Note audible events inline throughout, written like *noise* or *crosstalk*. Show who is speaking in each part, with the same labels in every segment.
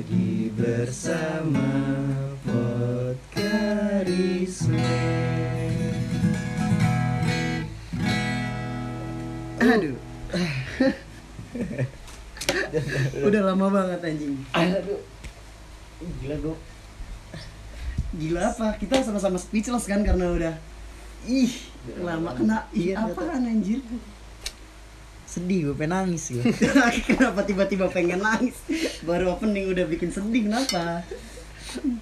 Speaker 1: lagi bersama Podcarisme
Speaker 2: Aduh. *laughs* Udah lama banget anjing.
Speaker 1: Aduh Gila gue
Speaker 2: Gila apa? Kita sama-sama speechless kan karena udah ih lama kena ih
Speaker 1: Iya,
Speaker 2: apaan anjir?
Speaker 1: Sedih gue pengen nangis gue *laughs*
Speaker 2: kenapa tiba-tiba pengen nangis? Baru opening udah bikin sedih kenapa?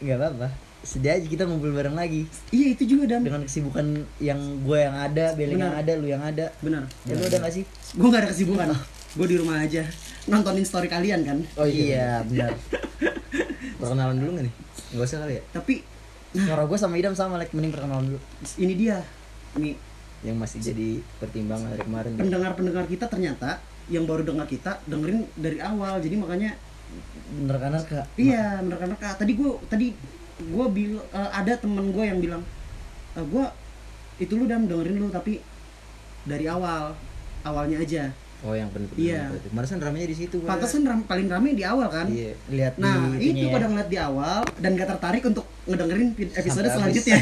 Speaker 1: Gak apa-apa Sedih aja kita ngumpul bareng lagi
Speaker 2: Iya itu juga dan
Speaker 1: Dengan kesibukan yang gue yang ada Beleng yang ada, lu yang ada
Speaker 2: benar.
Speaker 1: Ya lu udah gak sih?
Speaker 2: Gue gak ada kesibukan. Gue di rumah aja nontonin story kalian kan.
Speaker 1: Oh iya benar *laughs* Perkenalan dulu gak nih? Gak usah kali ya
Speaker 2: Tapi
Speaker 1: Suara gue sama Idam sama like Mending perkenalan dulu
Speaker 2: ini dia nih
Speaker 1: Yang masih jadi pertimbangan dari kemarin
Speaker 2: pendengar-pendengar kita ternyata yang baru dengar kita dengerin dari awal. Jadi makanya
Speaker 1: Bener kan kak?
Speaker 2: Iya, menerka-nerka. Tadi gue tadi gue bil eh, ada temen gue yang bilang e, gue itu lu udah dengerin lu tapi dari awal awalnya aja.
Speaker 1: Oh yang penting
Speaker 2: Iya.
Speaker 1: Kemarin ramenya di situ gua.
Speaker 2: Pantesan ram- paling rame di awal kan.
Speaker 1: Iya, lihat
Speaker 2: Nah
Speaker 1: di
Speaker 2: itu
Speaker 1: itunya ya.
Speaker 2: pada ngeliat di awal dan gak tertarik untuk ngedengerin pi- episode
Speaker 1: Sampai
Speaker 2: selanjutnya.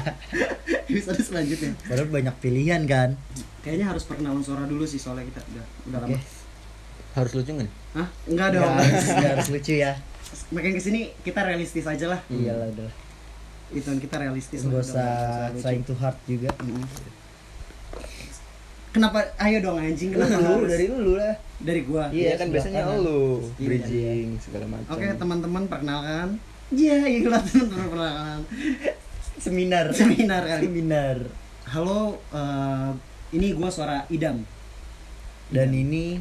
Speaker 2: *laughs* *laughs* episode selanjutnya.
Speaker 1: Padahal banyak pilihan kan.
Speaker 2: Kayaknya harus perkenalan suara dulu sih soalnya kita udah udah
Speaker 1: Oke.
Speaker 2: lama.
Speaker 3: Harus lucu nggak?
Speaker 2: Hah? Enggak dong.
Speaker 1: Nggak harus, harus lucu ya.
Speaker 2: Makin ke sini kita realistis aja lah.
Speaker 1: Iyalah udah.
Speaker 2: Itu kita realistis.
Speaker 1: Gak usah trying too hard juga.
Speaker 2: Mm. Kenapa? Ayo dong anjing. Kenapa
Speaker 3: Lu
Speaker 2: harus?
Speaker 3: dari lu lah.
Speaker 2: dari gua.
Speaker 3: Iya kan
Speaker 1: sebelah
Speaker 3: biasanya
Speaker 1: kanan.
Speaker 3: lu
Speaker 2: Iya,
Speaker 3: bridging segala macam.
Speaker 2: Oke teman-teman perkenalkan. Iya, iya lah teman-teman perkenalkan.
Speaker 1: Seminar.
Speaker 2: Seminar kali.
Speaker 1: Seminar.
Speaker 2: Halo, eh, ini gua suara Idam.
Speaker 1: Dan ini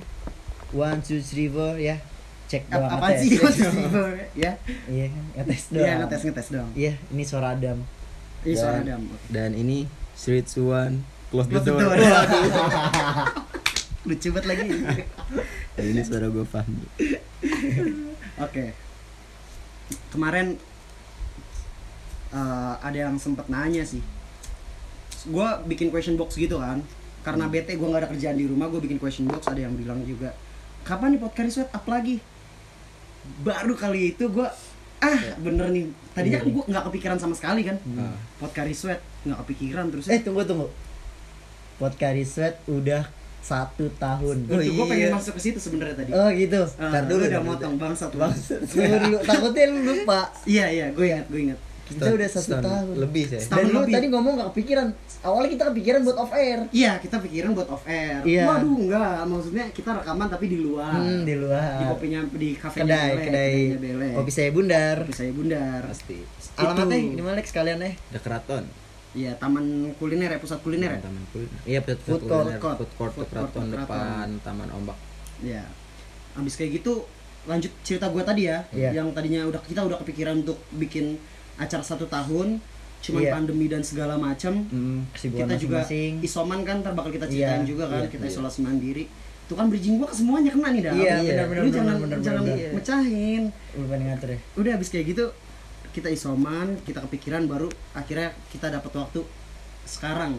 Speaker 1: one two three four ya. Cek doang ngetes.
Speaker 2: sih Mas *laughs* Ivo? Ya.
Speaker 1: Iya, ngetes doang.
Speaker 2: Iya, ngetes ngetes dong.
Speaker 1: Iya, ini suara Adam.
Speaker 2: Ini suara Idam.
Speaker 3: Dan ini Street Suan Close the
Speaker 2: Close the
Speaker 3: door.
Speaker 2: door. *laughs* Lucu banget lagi.
Speaker 3: Dan ini suara gue Fahmi.
Speaker 2: Oke. Kemarin eh, ada yang sempet nanya sih. Gua bikin question box gitu kan. Karena bete gua nggak ada kerjaan di rumah, gue bikin question box. Ada yang bilang juga, kapan nih podcast sweat up lagi? Baru kali itu gua ah bener nih. Tadinya
Speaker 1: Iya
Speaker 2: kan gua nggak kepikiran sama sekali kan.
Speaker 3: Ah.
Speaker 2: Podcast sweat nggak kepikiran terus.
Speaker 1: Eh, tunggu tunggu. Podcast Sweat udah satu tahun.
Speaker 2: itu gue pengen
Speaker 3: iya.
Speaker 2: masuk ke situ sebenarnya tadi.
Speaker 1: Oh gitu. Ntar
Speaker 2: lu
Speaker 1: dulu.
Speaker 2: udah motong bangsat.
Speaker 1: Bangsat. Dulu. *laughs* Takutnya lu lupa.
Speaker 2: Iya iya, gue ingat, gue ingat.
Speaker 1: Kita udah satu tahun.
Speaker 3: Lebih sih.
Speaker 1: Dan lu
Speaker 2: lebih.
Speaker 1: tadi ngomong gak kepikiran. Awalnya kita kepikiran buat off air.
Speaker 2: Iya, kita pikiran buat off air.
Speaker 1: Iya.
Speaker 2: Waduh, enggak. Maksudnya kita rekaman tapi di luar.
Speaker 1: Hmm, di
Speaker 2: Di
Speaker 1: luar.
Speaker 2: kopinya di kafe
Speaker 1: kedai, kedai kopi saya bundar.
Speaker 2: Kopi saya Bundar.
Speaker 3: Pasti.
Speaker 1: Alamatnya di mana sekalian eh?
Speaker 3: Ada keraton.
Speaker 2: Iya, taman kuliner ya, pusat kuliner ya.
Speaker 3: Taman kuliner. Iya, pusat
Speaker 1: Food court,
Speaker 3: kuliner.
Speaker 2: court.
Speaker 3: Food court
Speaker 2: Food court
Speaker 3: keraton. depan Taman Ombak.
Speaker 2: Iya. Habis kayak gitu lanjut cerita gue tadi ya,
Speaker 1: Iya.
Speaker 2: yang tadinya udah kita udah kepikiran untuk bikin acara satu tahun, cuman
Speaker 1: Iya.
Speaker 2: pandemi dan segala macam.
Speaker 1: Kesibukan
Speaker 2: kita juga isoman kan ntar bakal kita ceritain
Speaker 1: Iya,
Speaker 2: juga kan
Speaker 3: iya,
Speaker 2: kita
Speaker 3: iya.
Speaker 2: isolasi mandiri itu kan bridging gua ke semuanya kena nih dah
Speaker 1: Iya,
Speaker 2: Lu
Speaker 1: benar-benar,
Speaker 2: jangan jangan
Speaker 1: benar-benar.
Speaker 2: mecahin
Speaker 1: pengen ngatur ya?
Speaker 2: udah habis kayak gitu kita isoman kita kepikiran baru akhirnya kita dapat waktu sekarang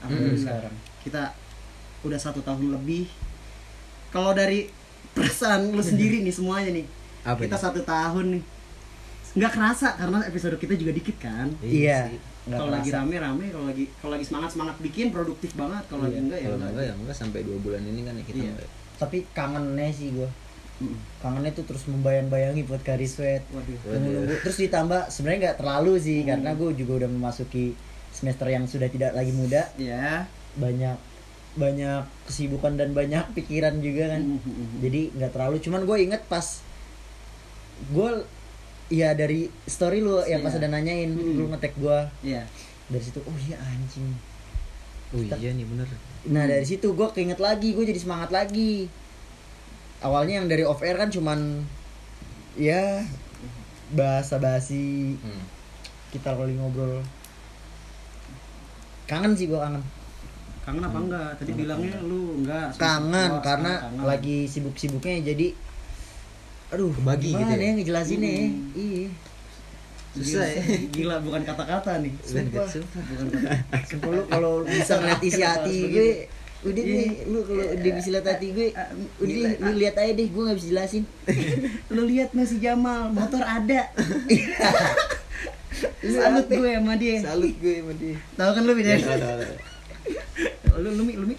Speaker 2: alhamdulillah
Speaker 1: sekarang.
Speaker 2: kita udah satu tahun lebih kalau dari perasaan lu sendiri *laughs* nih semuanya nih
Speaker 3: Apa
Speaker 2: kita
Speaker 3: nih?
Speaker 2: satu tahun nih nggak kerasa karena episode kita juga dikit kan
Speaker 1: Iya. nggak
Speaker 2: kalau lagi rame rame kalau lagi kalau lagi semangat semangat bikin produktif banget kalau lagi
Speaker 1: Iya,
Speaker 2: enggak ya
Speaker 3: Kalau
Speaker 2: enggak.
Speaker 3: enggak ya enggak sampai dua bulan ini kan ya kita
Speaker 2: Iya.
Speaker 3: enggak.
Speaker 1: Tapi kangennya sih gua.
Speaker 2: Mm.
Speaker 1: Kangennya tuh terus membayang-bayangi buat Kari Sweat.
Speaker 2: waduh
Speaker 1: Nunggu-nunggu. Terus ditambah sebenarnya nggak terlalu sih
Speaker 2: Hmm.
Speaker 1: karena gue juga udah memasuki semester yang sudah tidak lagi muda.
Speaker 2: ya
Speaker 1: Banyak banyak kesibukan dan banyak pikiran juga kan.
Speaker 2: Mm-hmm.
Speaker 1: Jadi nggak terlalu. Cuman gue inget pas gue ya dari story lu yang pas
Speaker 2: Iya.
Speaker 1: ada nanyain
Speaker 2: Hmm.
Speaker 1: lu ngetek gue
Speaker 2: Iya.
Speaker 1: dari situ oh iya anjing
Speaker 3: Oh iya nih bener.
Speaker 1: Nah
Speaker 2: Hmm.
Speaker 1: dari situ gue keinget lagi, gue jadi semangat lagi. Awalnya yang dari off air kan cuman ya bahasa basi
Speaker 3: Hmm.
Speaker 1: kita kali ngobrol. Kangen sih gue kangen.
Speaker 2: kangen apa enggak tadi bilangnya lu enggak
Speaker 1: Kangen
Speaker 2: Oh,
Speaker 1: karena
Speaker 2: kangen.
Speaker 1: lagi sibuk-sibuknya jadi aduh gimana
Speaker 3: gitu ya?
Speaker 1: ya ngejelasinnya ya?
Speaker 2: Hmm.
Speaker 1: Iya.
Speaker 3: Susah ya.
Speaker 2: gila bukan kata-kata nih
Speaker 1: Sumpah.
Speaker 3: Sumpah.
Speaker 2: bukan kata
Speaker 1: Sumpah lu kalau bisa ngeliat isi hati gue Udah
Speaker 2: Iya.
Speaker 1: nih, lu kalau udah bisa lihat hati gue,
Speaker 2: Eh,
Speaker 1: udah
Speaker 2: gila.
Speaker 1: lu lihat aja deh, gue gak bisa jelasin. *laughs*
Speaker 2: Lu lihat nggak si Jamal, motor ada. *laughs*
Speaker 1: Lu
Speaker 2: Salut gue sama dia.
Speaker 1: Salut gue sama dia.
Speaker 2: Tahu kan lu beda?
Speaker 3: Iya, tahu.
Speaker 2: Lu lu Mi, lu Mi.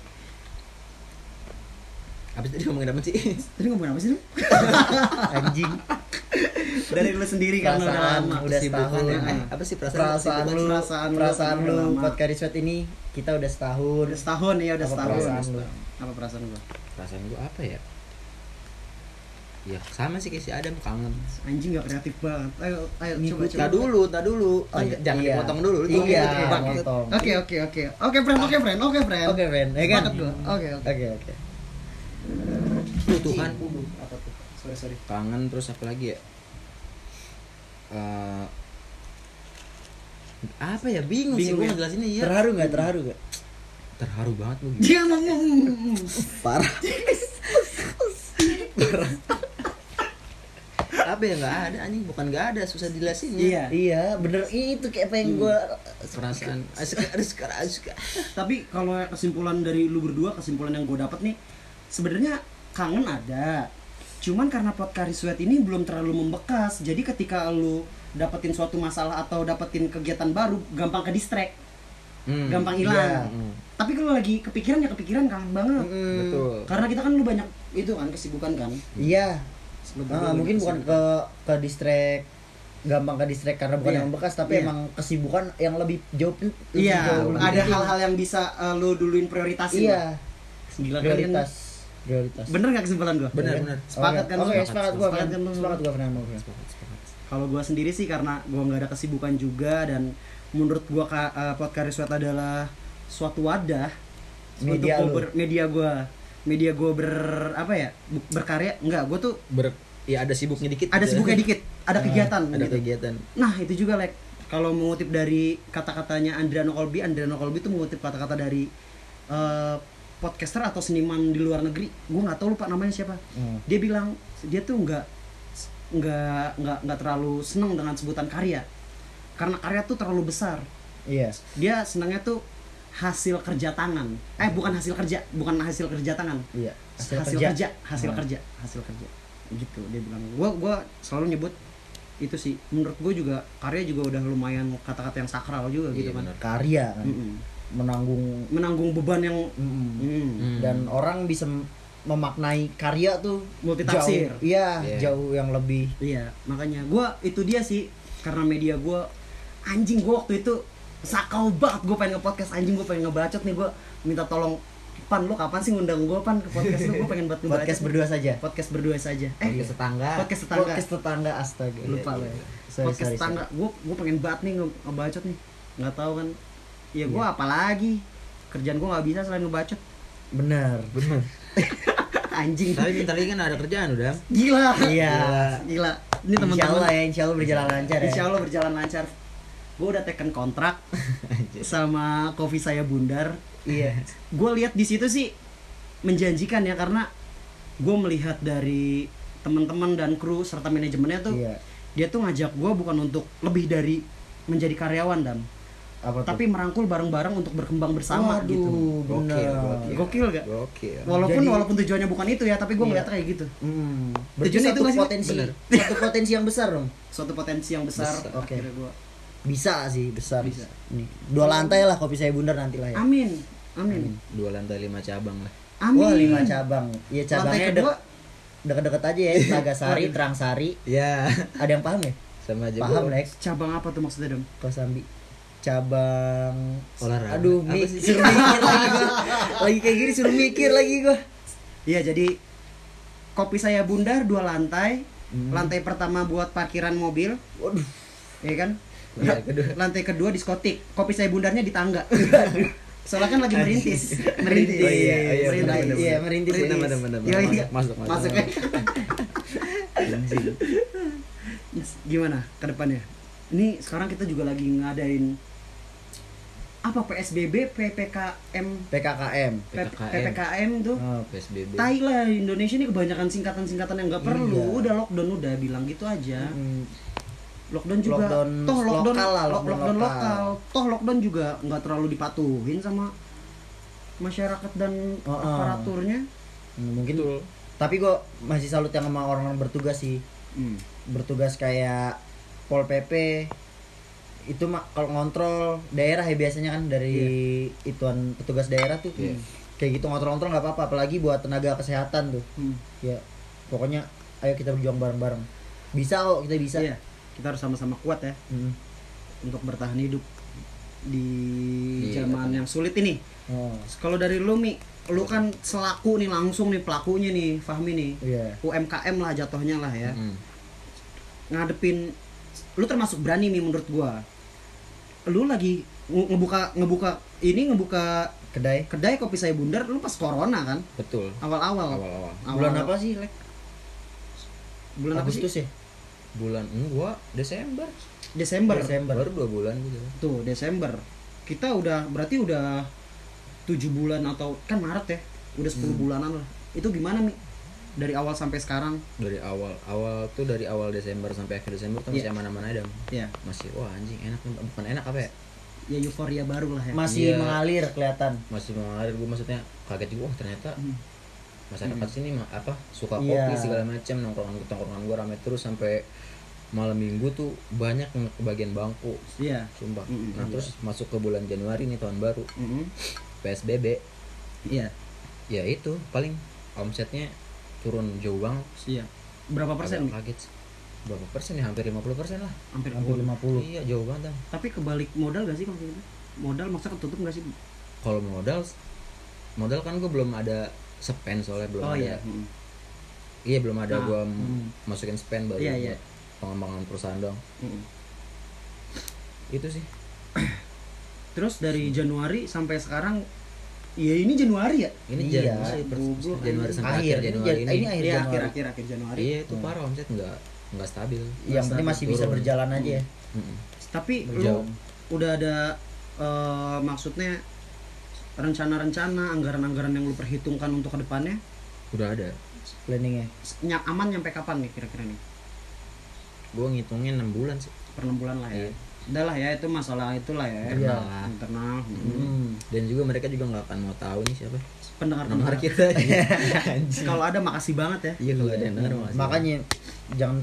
Speaker 3: Habis tadi ngomongin apa sih? *laughs*
Speaker 2: Tadi ngomong apa sih lu? *laughs*
Speaker 1: Anjing.
Speaker 2: Dari lu sendiri kan udah lama.
Speaker 1: udah setahun.
Speaker 3: ya. Eh, apa sih perasaan?
Speaker 1: Perasaan lu,
Speaker 2: Perasaan
Speaker 1: perasaan,
Speaker 2: lu
Speaker 1: podcast Sweat ini kita udah setahun.
Speaker 2: Udah setahun ya, udah
Speaker 1: Apa
Speaker 2: setahun.
Speaker 1: perasaan lu?
Speaker 2: Apa perasaan gua?
Speaker 3: Perasaan gua apa ya? Ya sama sih kayak si Adam kangen.
Speaker 2: Anjing gak kreatif banget. Ayo, ayo coba coba.
Speaker 3: Tak dulu, tak dulu.
Speaker 1: Oh, iya.
Speaker 3: Jangan
Speaker 1: Iya.
Speaker 3: dipotong dulu. lu
Speaker 1: Iya.
Speaker 2: Oke oke oke. Oke friend, oke friend, oke friend.
Speaker 1: Oke, friend. Ya kan?
Speaker 2: Gua. Oke oke.
Speaker 1: Oke, oke.
Speaker 3: Tuh, tuh kan.
Speaker 2: Apa tuh? Sorry sorry.
Speaker 3: Kangen terus apa lagi ya? Eh, apa ya bingung, sih
Speaker 2: Bingung
Speaker 3: gue
Speaker 2: ya?
Speaker 3: ngejelasinnya ya
Speaker 1: Terharu nggak? Terharu nggak?
Speaker 3: terharu banget lu
Speaker 2: Dia ngomong.
Speaker 1: Parah.
Speaker 3: apa ya nggak ada anjing bukan nggak ada susah dijelasin
Speaker 2: Iya.
Speaker 1: iya, bener itu kayak apa yang gue
Speaker 3: perasaan asik asik asik
Speaker 2: Tapi kalau kesimpulan dari lu berdua, kesimpulan yang gue dapat nih, sebenarnya kangen ada. Cuman karena podcast Sweat ini belum terlalu membekas, jadi ketika lu dapetin suatu masalah atau dapetin kegiatan baru, gampang ke distract,
Speaker 3: Hmm,
Speaker 2: gampang
Speaker 1: iya.
Speaker 2: hilang.
Speaker 3: hmm,
Speaker 2: Tapi kalau lagi kepikiran ya kepikiran kangen banget.
Speaker 3: betul
Speaker 2: Karena kita kan lu banyak itu kan kesibukan kan.
Speaker 1: Iya. Ah, mungkin bukan
Speaker 2: kesibukan.
Speaker 1: ke ke distract gampang ke distract karena bukan
Speaker 2: Iya.
Speaker 1: yang bekas tapi
Speaker 2: Iya.
Speaker 1: emang kesibukan yang lebih jauh lebih
Speaker 2: Iya,
Speaker 1: jauh,
Speaker 2: ada hal-hal yang bisa uh, lu duluin prioritasin.
Speaker 1: iya
Speaker 2: Gila kalian.
Speaker 1: prioritas prioritas
Speaker 2: Bener gak kesimpulan gua?
Speaker 3: benar
Speaker 1: Iya.
Speaker 3: benar
Speaker 2: Sepakat
Speaker 1: Oke,
Speaker 2: kan
Speaker 1: oke sepakat gua
Speaker 2: Sepakat
Speaker 1: Fran.
Speaker 2: kan lu?
Speaker 1: sepakat gua Fran, sama Fran.
Speaker 2: Kalau gua sendiri sih karena gua nggak ada kesibukan juga dan menurut gua ka, uh, podcast Sweat adalah suatu wadah
Speaker 1: Media
Speaker 2: untuk ber- media gua media gua ber apa ya berkarya enggak gua tuh
Speaker 3: ber ya ada sibuknya dikit
Speaker 2: ada
Speaker 3: gitu.
Speaker 2: sibuknya dikit ada
Speaker 1: Ah,
Speaker 2: kegiatan
Speaker 3: ada
Speaker 2: gitu.
Speaker 3: kegiatan
Speaker 2: nah itu juga like kalau mengutip dari kata-katanya Andriano Kolbi Andriano Kolbi itu mengutip kata-kata dari uh, podcaster atau seniman di luar negeri gua nggak tahu lupa namanya siapa.
Speaker 1: Hmm.
Speaker 2: dia bilang dia tuh nggak nggak nggak nggak terlalu seneng dengan sebutan karya. Karena karya tuh terlalu besar.
Speaker 1: Iya
Speaker 2: dia senangnya tuh hasil kerja tangan. Eh bukan hasil kerja bukan hasil kerja tangan.
Speaker 1: Iya
Speaker 2: hasil, kerja. hasil
Speaker 1: Ah.
Speaker 2: kerja hasil kerja. Gitu dia bilang. Gua gua selalu nyebut itu sih. Menurut gua juga karya juga udah lumayan kata-kata yang sakral juga
Speaker 3: Iya,
Speaker 2: gitu kan
Speaker 1: karya kan.
Speaker 2: Mm-mm.
Speaker 1: Menanggung
Speaker 2: menanggung beban yang
Speaker 1: mm,
Speaker 2: mm,
Speaker 3: Hmm.
Speaker 1: dan orang bisa memaknai karya tuh
Speaker 2: Multitafsir.
Speaker 1: jauh iya
Speaker 3: Iya.
Speaker 1: jauh yang lebih.
Speaker 2: Iya, makanya gua itu dia sih karena media gua anjing gua waktu itu sakau banget gua pengen nge-podcast anjing gua pengen ngebacot nih gua minta tolong Pan lu kapan sih ngundang gua Pan ke podcast lu? Gua pengen buat ngebacot
Speaker 1: podcast
Speaker 2: nih."
Speaker 1: berdua saja?
Speaker 2: Podcast berdua saja. Eh
Speaker 3: podcast tetangga.
Speaker 2: podcast tetangga.
Speaker 1: Podcast tetangga astaga.
Speaker 2: Lupa lo ya.
Speaker 1: Sorry,
Speaker 2: podcast
Speaker 1: sorry,
Speaker 2: tetangga gua gua pengen banget nih nge- ngebacot nih. Nggak tahu kan ya gua apalagi kerjaan gua nggak bisa selain ngebacot.
Speaker 1: Benar
Speaker 3: benar. *laughs*
Speaker 2: Anjing.
Speaker 3: Tapi bentar lagi kan ada kerjaan udah.
Speaker 2: Gila.
Speaker 1: Iya.
Speaker 2: Gila. Ini
Speaker 1: insya Allah
Speaker 2: teman-teman
Speaker 1: ya insya Allah berjalan lancar ya.
Speaker 2: Insya Allah berjalan lancar. Gue udah teken kontrak *laughs* sama kopi saya Bundar.
Speaker 1: iya.
Speaker 2: Gue lihat di situ sih menjanjikan ya karena gue melihat dari teman-teman dan kru serta manajemennya tuh
Speaker 1: iya.
Speaker 2: dia tuh ngajak gue bukan untuk lebih dari menjadi karyawan dan
Speaker 1: apa tuh?
Speaker 2: tapi merangkul bareng-bareng untuk berkembang bersama
Speaker 1: Waduh,
Speaker 2: gitu.
Speaker 1: bener.
Speaker 2: Gokil gak?
Speaker 3: gokil
Speaker 2: Walaupun
Speaker 1: Jadi-
Speaker 2: walaupun tujuannya bukan itu ya, tapi gue
Speaker 1: Iya.
Speaker 2: ngeliatnya kayak gitu.
Speaker 1: Hmm,
Speaker 2: Tujuannya itu nggak sih?
Speaker 1: potensi,
Speaker 3: Bener.
Speaker 1: satu potensi yang besar dong.
Speaker 2: Suatu potensi yang besar.
Speaker 3: Besar.
Speaker 1: Oke.
Speaker 2: gua-
Speaker 1: Bisa sih, besar.
Speaker 2: Bisa.
Speaker 1: Nih, dua lantai lah kopi saya bundar nanti lah ya.
Speaker 2: Amin. Amin.
Speaker 3: dua lantai lima cabang lah
Speaker 2: Amin.
Speaker 1: Wah, lima cabang. Iya, cabangnya
Speaker 2: Lantai kedua
Speaker 1: dek- deket-deket aja ya, Nagasari, Terangsari.
Speaker 3: ya
Speaker 1: Ada yang paham ya?
Speaker 3: sama aja
Speaker 1: Paham. Lex.
Speaker 2: cabang apa tuh maksudnya dong?
Speaker 1: Kosambi. Cabang
Speaker 3: Olahraga.
Speaker 1: Aduh, mi- suruh mikir lagi gua. Lagi kayak gini suruh mikir lagi gua.
Speaker 2: Iya jadi kopi saya bundar dua lantai.
Speaker 1: Hmm.
Speaker 2: Lantai pertama buat parkiran mobil,
Speaker 1: Waduh.
Speaker 2: ya kan?
Speaker 3: Lantai kedua.
Speaker 2: Lantai kedua diskotik. Kopi saya bundarnya di tangga. *laughs* Soalnya kan lagi merintis, *laughs* merintis.
Speaker 3: Oh iya, oh iya,
Speaker 2: merintis.
Speaker 1: Iya, merintis.
Speaker 3: Benar,
Speaker 2: Iya, iya.
Speaker 3: Masuk, masuk,
Speaker 2: Masuk
Speaker 3: masuk.
Speaker 2: ya. Gimana ke depannya? Ini sekarang kita juga lagi ngadain apa PSBB, PPKM,
Speaker 1: PKKM.
Speaker 2: P-
Speaker 3: PPKM.
Speaker 2: PPKM tuh.
Speaker 1: Oh,
Speaker 3: PSBB
Speaker 2: Tai lah Indonesia ini kebanyakan singkatan-singkatan yang nggak perlu.
Speaker 1: Iya.
Speaker 2: Udah lockdown udah bilang gitu aja.
Speaker 1: hmm,
Speaker 2: Lockdown juga
Speaker 1: Lockdown
Speaker 2: toh lockdown
Speaker 1: lokal lah,
Speaker 2: lo-
Speaker 1: lockdown
Speaker 2: lockdown
Speaker 1: lokal.
Speaker 2: lokal. Toh lockdown juga nggak terlalu dipatuhin sama masyarakat dan
Speaker 1: Oh, oh.
Speaker 2: aparaturnya
Speaker 1: Hmm, mungkin
Speaker 3: Betul.
Speaker 1: tapi gue masih salut yang sama orang-orang bertugas sih
Speaker 2: Hmm.
Speaker 1: bertugas kayak pol pp itu mak kalau ngontrol daerah ya biasanya kan dari ituan petugas daerah tuh
Speaker 3: Iya.
Speaker 1: kayak gitu ngontrol-ngontrol nggak apa-apa apalagi buat tenaga kesehatan tuh
Speaker 2: Hmm.
Speaker 1: ya pokoknya ayo kita berjuang bareng-bareng bisa kok kita bisa
Speaker 2: Iya, kita harus sama-sama kuat ya
Speaker 1: Hmm.
Speaker 2: untuk bertahan hidup di
Speaker 3: Iya,
Speaker 2: zaman
Speaker 3: katanya.
Speaker 2: yang sulit ini.
Speaker 1: oh
Speaker 2: Kalau dari lu Mi, lu kan selaku nih langsung nih pelakunya nih, Fahmi nih.
Speaker 1: iya
Speaker 2: UMKM lah jatuhnya lah ya.
Speaker 3: Mm.
Speaker 2: Ngadepin lu termasuk berani Mi menurut gua. Lu lagi nge- ngebuka ngebuka ini ngebuka
Speaker 1: kedai.
Speaker 2: kedai kopi saya bundar lu pas corona kan?
Speaker 3: Betul.
Speaker 2: awal-awal.
Speaker 3: Awal-awal.
Speaker 1: bulan
Speaker 2: Awal-
Speaker 1: apa sih Lek?
Speaker 2: bulan apa sih?
Speaker 1: Agustus ya?
Speaker 3: Bulan enggak, Desember.
Speaker 2: Desember.
Speaker 1: Desember.
Speaker 3: Baru dua bulan gitu.
Speaker 2: tuh Desember. Kita udah berarti udah tujuh bulan atau kan Maret ya? Udah 10 bulanan lah. Itu gimana mi dari awal sampai sekarang
Speaker 3: Dari awal, awal tuh dari awal Desember sampai akhir Desember tuh masih
Speaker 2: Iya.
Speaker 3: aman-aman aja. Dam.
Speaker 2: ya
Speaker 3: Masih wah anjing enak bukan enak apa ya?
Speaker 2: ya euforia baru lah ya
Speaker 1: masih
Speaker 3: Iya.
Speaker 1: mengalir kelihatan
Speaker 3: Masih mengalir gue maksudnya kaget juga wah ternyata
Speaker 2: Hmm.
Speaker 3: masyarakat sini mah apa suka kopi segala macam nongkrongan nongkrongan gue rame terus sampai malam minggu tuh banyak yang kebagian bangku
Speaker 2: iya
Speaker 3: sumpah
Speaker 2: Mm-mm.
Speaker 3: nah terus masuk ke bulan Januari nih tahun baru
Speaker 2: Mm-mm.
Speaker 3: PSBB
Speaker 2: iya
Speaker 3: ya itu paling omsetnya turun jauh banget
Speaker 2: iya berapa persen?
Speaker 3: Agak kaget berapa persen ya hampir 50 persen lah
Speaker 2: hampir
Speaker 1: hampir 50
Speaker 3: iya jauh banget Dam.
Speaker 2: tapi kebalik modal gak sih kalau gitu modal maksa ketutup gak sih
Speaker 3: kalau modal modal kan gue belum ada spend soalnya belum
Speaker 2: oh
Speaker 3: ada
Speaker 2: iya Mm.
Speaker 3: iya belum ada
Speaker 2: Nah,
Speaker 3: gue
Speaker 2: mm.
Speaker 3: masukin spend baru
Speaker 2: Iya, iya.
Speaker 3: pengembangan perusahaan dong
Speaker 2: Mm.
Speaker 3: itu sih
Speaker 2: terus dari Januari sampai sekarang ya ini Januari ya?
Speaker 3: Ini
Speaker 1: Iya,
Speaker 3: Januari Januari sampai
Speaker 1: akhir
Speaker 3: akhir Januari.
Speaker 1: ini,
Speaker 3: ini,
Speaker 1: akhir
Speaker 2: iya
Speaker 1: Januari.
Speaker 2: akhir akhir akhir Januari.
Speaker 3: Iya itu parah omset nggak nggak stabil.
Speaker 1: Yang penting masih bisa
Speaker 3: Turun.
Speaker 1: berjalan aja. Ya
Speaker 3: Mm-mm.
Speaker 2: tapi lu
Speaker 1: Berjalan.
Speaker 2: udah ada eh, maksudnya rencana-rencana anggaran-anggaran yang lu perhitungkan untuk ke depannya
Speaker 3: udah ada.
Speaker 1: Planningnya?
Speaker 2: Ny- aman nyampe kapan nih kira-kira nih?
Speaker 3: Gue ngitungin 6 bulan sih.
Speaker 2: Per enam bulan lah ya?
Speaker 3: Iya.
Speaker 2: Udah lah ya itu masalah itulah ya
Speaker 1: Iya.
Speaker 3: Internal lah.
Speaker 2: internal
Speaker 1: hmm.
Speaker 3: dan juga mereka juga nggak akan mau tahu nih siapa
Speaker 2: pendengar pendengar
Speaker 3: kita *laughs*
Speaker 2: kalau ada makasih banget ya
Speaker 3: iya kalau ada yang denger makasih.
Speaker 1: makanya jangan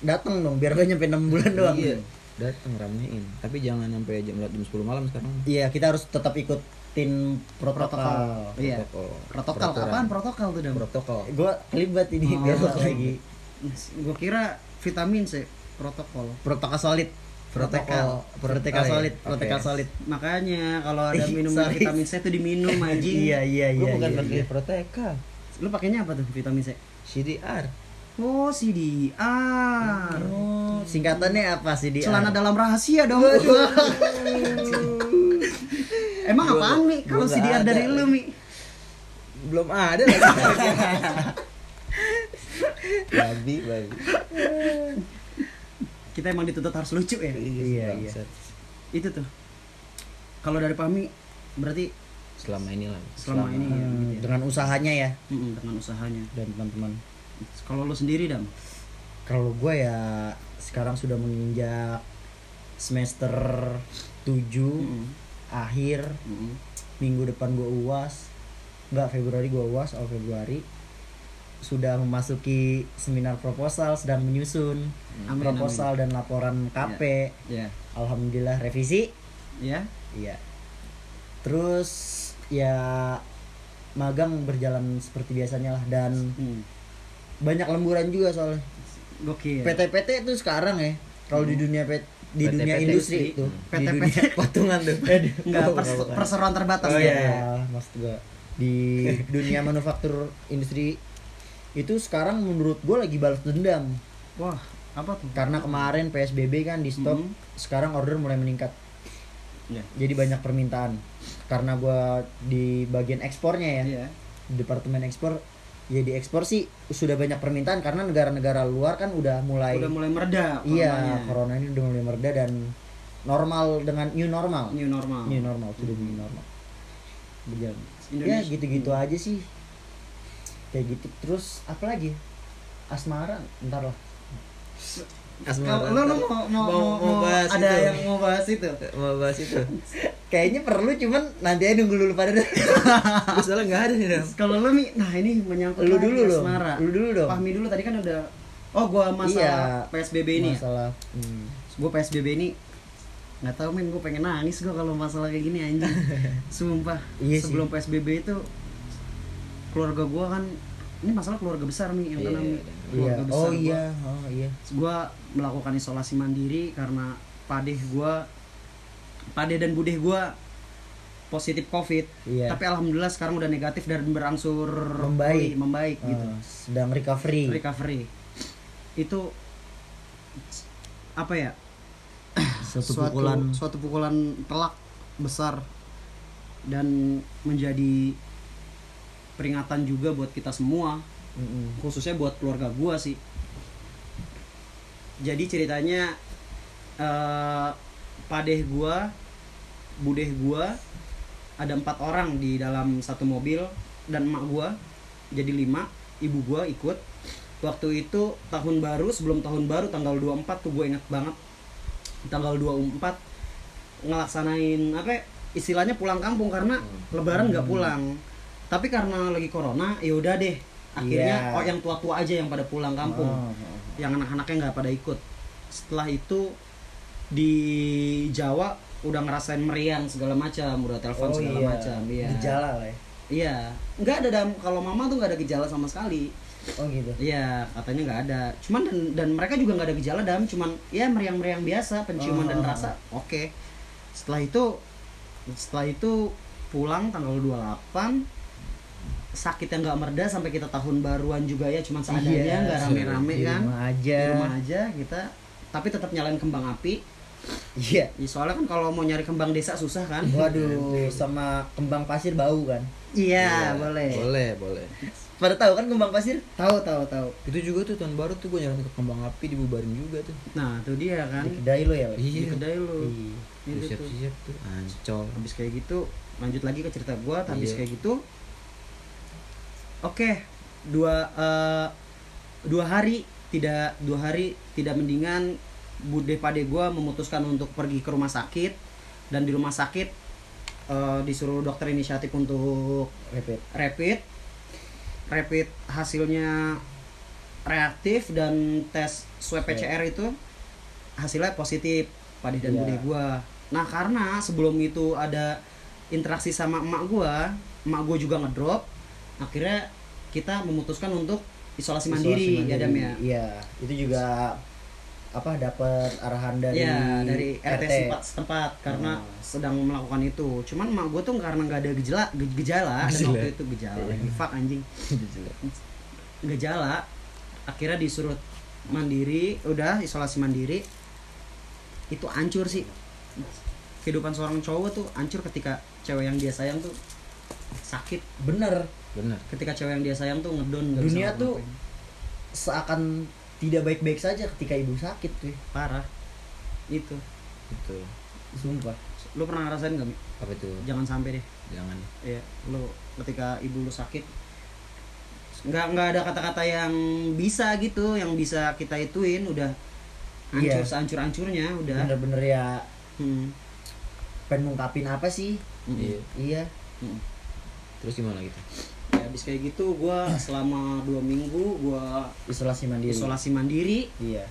Speaker 1: datang dong biar gak nyampe 6 bulan doang
Speaker 3: iya datang ramein tapi jangan sampai jam jam 10 malam sekarang
Speaker 1: Iya, kita harus tetap ikutin protokol.
Speaker 2: Protokol. Iya.
Speaker 3: protokol
Speaker 2: protokol apaan protokol tuh dong
Speaker 3: protokol
Speaker 1: Gue kelibat ini
Speaker 2: Oh.
Speaker 1: besok lagi.
Speaker 2: gue kira vitamin C protokol
Speaker 1: Protokol solid. Protokol, protokol solid, protokol solid.
Speaker 2: makanya kalau ada *laughs* minum vitamin C tuh diminum anjing.
Speaker 1: Iya, iya,
Speaker 3: gue
Speaker 1: iya.
Speaker 3: bukan
Speaker 1: iya,
Speaker 3: pakai
Speaker 1: iya.
Speaker 3: proteka
Speaker 2: lu pakainya apa tuh vitamin C?
Speaker 3: CDR
Speaker 2: oh CDR
Speaker 1: Oh, singkatannya apa sih dia?
Speaker 2: celana dalam rahasia dong. *laughs* Emang
Speaker 3: Gua-
Speaker 2: apaan mi? Kalau
Speaker 3: gua
Speaker 2: CDR
Speaker 3: ada
Speaker 2: dari lu mi?
Speaker 3: Belum ada lagi. *laughs* Babi babi
Speaker 2: kita emang dituntut harus lucu ya
Speaker 1: Iya, iya.
Speaker 3: Bangsat.
Speaker 2: itu tuh kalau dari Pami berarti
Speaker 3: selama ini lah
Speaker 2: selama, ini ya,
Speaker 1: Hmm,
Speaker 2: gitu ya.
Speaker 1: dengan usahanya ya
Speaker 2: Mm-mm, dengan usahanya
Speaker 1: dan teman-teman.
Speaker 2: kalau lu sendiri dam
Speaker 1: Kalau gue ya sekarang sudah menginjak semester 7
Speaker 2: Mm-mm.
Speaker 1: akhir
Speaker 2: Mm-mm.
Speaker 1: minggu depan gue uas nggak Februari gue uas awal Februari sudah memasuki seminar proposal sedang menyusun
Speaker 2: Amin,
Speaker 1: proposal dan laporan KP
Speaker 2: ya
Speaker 1: alhamdulillah revisi.
Speaker 2: Ya
Speaker 1: iya. Terus ya magang berjalan seperti biasanya lah dan
Speaker 2: Hmm.
Speaker 1: banyak lemburan juga soalnya.
Speaker 2: Gokil.
Speaker 1: PT-PT itu sekarang ya kalau di dunia P- di
Speaker 3: PT-PT
Speaker 1: dunia industri itu.
Speaker 2: PT.
Speaker 1: di dunia *laughs*
Speaker 3: patungan tuh.
Speaker 2: Enggak, *laughs* perseroan terbatas
Speaker 1: Oh
Speaker 2: ya.
Speaker 1: iya, maksud gua. Di dunia manufaktur industri itu sekarang menurut gue lagi balas dendam
Speaker 2: Wah, apa tuh?
Speaker 1: karena kemarin PSBB kan di stop,
Speaker 2: Mhm.
Speaker 1: sekarang order mulai meningkat.
Speaker 2: Ya.
Speaker 1: Jadi banyak permintaan. Karena gua di bagian ekspornya ya, di departemen ekspor, ya di ekspor sih sudah banyak permintaan karena negara-negara luar kan udah mulai,
Speaker 2: Udah mulai mereda
Speaker 1: iya corona ini udah mulai mereda dan normal dengan new normal,
Speaker 2: New normal.
Speaker 1: new normal sudah new normal. Berjalan. Ya
Speaker 2: Indonesia-
Speaker 1: gitu-gitu aja sih. Kayak gitu. Terus apa lagi? Asmara, ntar lah.
Speaker 3: Asmara.
Speaker 2: Lo, lo mau, mau, mau, mau,
Speaker 3: bahas
Speaker 2: ada
Speaker 3: itu.
Speaker 2: yang mau bahas itu?
Speaker 3: mau bahas itu. *laughs*
Speaker 1: Kayaknya perlu cuman nanti aja nunggu dulu pada. *laughs*
Speaker 3: Gue soalnya nggak ada nih Dam.
Speaker 2: Kalau lo Mi, nah ini menyangkut
Speaker 1: Lu
Speaker 2: lagi
Speaker 1: dulu dong.
Speaker 2: asmara.
Speaker 1: Lu dulu dong.
Speaker 2: Fahmi dulu tadi kan udah Oh, gua masalah
Speaker 1: Iya.
Speaker 2: PSBB ini. ya?
Speaker 1: Masalah. Hmm.
Speaker 2: Gua PSBB ini nggak tahu men gue pengen nangis gua kalau masalah kayak gini anjing *laughs* sumpah
Speaker 1: Iya sih.
Speaker 2: sebelum PSBB itu keluarga gua kan ini masalah keluarga besar nih yang
Speaker 3: Iya,
Speaker 2: kena Mi.
Speaker 3: iya.
Speaker 2: keluarga
Speaker 1: Iya.
Speaker 2: besar
Speaker 1: Oh
Speaker 2: gua.
Speaker 1: iya, oh iya.
Speaker 2: gue melakukan isolasi mandiri karena padeh gue padeh dan budeh gue positif covid
Speaker 1: Iya.
Speaker 2: tapi alhamdulillah sekarang udah negatif dan berangsur
Speaker 1: Membaik.
Speaker 2: pulih, membaik gitu
Speaker 1: Ah, sedang recovery.
Speaker 2: recovery itu apa ya
Speaker 1: Satu
Speaker 2: suatu
Speaker 1: pukulan.
Speaker 2: suatu pukulan telak besar dan menjadi peringatan juga buat kita semua.
Speaker 1: Mm-mm.
Speaker 2: khususnya buat keluarga gua sih. Jadi ceritanya eh padeh gua budeh gua ada empat orang di dalam satu mobil dan emak gua. Jadi lima ibu gua ikut. Waktu itu tahun baru sebelum tahun baru tanggal 24 tuh gue inget banget. Tanggal 24 ngelaksanain apa ya, istilahnya pulang kampung karena lebaran nggak pulang tapi karena lagi corona ya udah deh akhirnya
Speaker 1: Iya.
Speaker 2: oh yang tua-tua aja yang pada pulang kampung
Speaker 1: Oh, oh.
Speaker 2: yang anak-anaknya nggak pada ikut setelah itu di Jawa udah ngerasain meriang segala macam udah telepon
Speaker 1: Oh,
Speaker 2: segala
Speaker 1: iya.
Speaker 2: macam iya
Speaker 1: Gejala lah ya.
Speaker 2: iya nggak ada dam kalau mama tuh nggak ada gejala sama sekali
Speaker 1: Oh gitu.
Speaker 2: iya katanya nggak ada cuman dan, dan mereka juga nggak ada gejala dam cuman ya meriang-meriang biasa penciuman dan
Speaker 1: Oh.
Speaker 2: rasa oke setelah itu setelah itu pulang tanggal 28 sakit yang nggak mereda sampai kita tahun baruan juga ya cuman seadanya
Speaker 1: Iya,
Speaker 2: nggak rame-rame
Speaker 1: di
Speaker 2: kan
Speaker 1: rumah aja.
Speaker 2: di rumah aja kita tapi tetap nyalain kembang api
Speaker 1: Iya.
Speaker 2: Ya, soalnya kan kalau mau nyari kembang desa susah kan
Speaker 1: Waduh, sama kembang pasir bau kan?
Speaker 2: iya boleh
Speaker 3: Boleh, boleh.
Speaker 1: Pada tahu kan kembang pasir?
Speaker 2: tahu tahu tahu
Speaker 3: Itu juga tuh tahun baru tuh gue nyalain ke kembang api dibubarin juga tuh.
Speaker 2: nah itu dia kan
Speaker 1: Di kedai lo ya? Wak?
Speaker 2: di
Speaker 3: Iya.
Speaker 2: kedai lu
Speaker 1: Iya.
Speaker 2: Tuh.
Speaker 3: Siap-siap tuh. Ancol.
Speaker 2: habis kayak gitu lanjut lagi ke cerita gua habis
Speaker 3: Iya.
Speaker 2: kayak gitu oke dua eh, dua hari tidak dua hari tidak mendingan bude pade gua memutuskan untuk pergi ke rumah sakit. Dan di rumah sakit eh, disuruh dokter inisiatif untuk
Speaker 1: Repeat.
Speaker 2: rapid. Rapid hasilnya reaktif dan tes swab PCR itu hasilnya positif pada dan
Speaker 1: Iya.
Speaker 2: bude gua. Nah karena sebelum itu ada interaksi sama emak gua emak gua juga ngedrop akhirnya kita memutuskan untuk isolasi mandiri,
Speaker 1: Isolasi
Speaker 2: ya Dam ya?
Speaker 1: Iya, itu juga apa dapat arahan dari
Speaker 2: ya dari RT setempat, setempat karena
Speaker 1: Hmm.
Speaker 2: sedang melakukan itu. Cuman emak gua tuh karena nggak ada gejala ge- gejala dan
Speaker 3: Gejala.
Speaker 2: waktu itu gejala.
Speaker 1: Iya.
Speaker 2: lagi fuck anjing. Gejala. Akhirnya disuruh mandiri udah isolasi mandiri. Itu hancur sih. Kehidupan seorang cowok tuh hancur ketika cewek yang dia sayang tuh sakit.
Speaker 1: Bener,
Speaker 3: Bener.
Speaker 2: ketika cewek yang dia sayang tuh bisa
Speaker 1: Dunia tuh seakan tidak baik-baik saja ketika ibu sakit tuh.
Speaker 2: parah itu
Speaker 3: Itu.
Speaker 1: Sumpah.
Speaker 2: lu pernah ngerasain nggak Mi?
Speaker 3: Apa itu?
Speaker 2: jangan sampai deh
Speaker 3: Jangan.
Speaker 2: Iya, lu ketika ibu lu sakit nggak nggak ada kata-kata yang bisa gitu, yang bisa kita ituin udah hancur
Speaker 1: Iya.
Speaker 2: sehancur-hancurnya udah.
Speaker 1: Bener-bener ya
Speaker 2: Hmm.
Speaker 1: pengen ngungkapin apa sih?
Speaker 2: Mm-mm.
Speaker 3: Iya.
Speaker 1: Iya.
Speaker 2: Mm-mm.
Speaker 3: Terus gimana gitu?
Speaker 2: Ya habis kayak gitu gua selama dua minggu gua
Speaker 1: Isolasi mandiri.
Speaker 2: isolasi mandiri.
Speaker 1: Iya.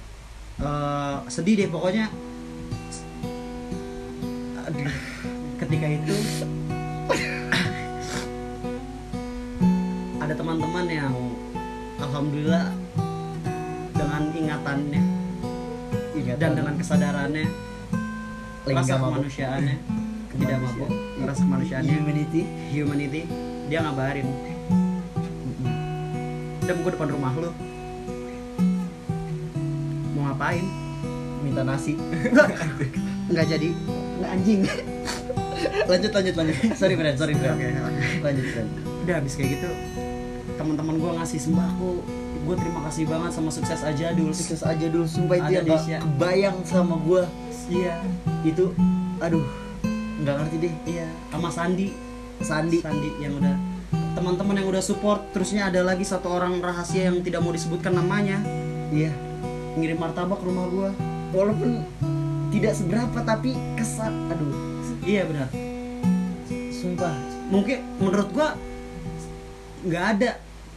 Speaker 2: Eh, sedih deh pokoknya. Aduh, ketika itu ada teman-teman yang alhamdulillah dengan ingatannya
Speaker 1: Ingatan.
Speaker 2: dan dengan kesadarannya
Speaker 1: Lagi
Speaker 2: rasa
Speaker 1: mabuk.
Speaker 2: kemanusiaannya *laughs* tidak mabuk rasa kemanusiaannya
Speaker 1: Humanity.
Speaker 2: humanity dia ngabarin dan gue depan rumah lu. Mau ngapain?
Speaker 1: Minta nasi. *laughs*
Speaker 2: nggak jadi. Nggak anjing. *laughs*
Speaker 1: Lanjut lanjut lanjut. sorry friend, sorry friend.
Speaker 2: Oke.
Speaker 1: Lanjut friend.
Speaker 2: udah habis kayak gitu teman-teman gue ngasih sembako. Gue terima kasih banget sama sukses aja dulu
Speaker 1: Sukses aja dulu, sumpah itu yang gak kebayang sama gua.
Speaker 2: Iya.
Speaker 1: Itu, aduh, nggak ngerti deh.
Speaker 2: Iya. Sama Sandi.
Speaker 1: Sandi.
Speaker 2: Sandi yang udah teman-teman yang udah support terusnya ada lagi satu orang rahasia yang tidak mau disebutkan namanya.
Speaker 1: Iya,
Speaker 2: ngirim martabak ke rumah gua.
Speaker 1: Walaupun tidak seberapa tapi kesan aduh.
Speaker 2: Iya benar.
Speaker 1: Sumpah.
Speaker 2: Mungkin menurut gua nggak ada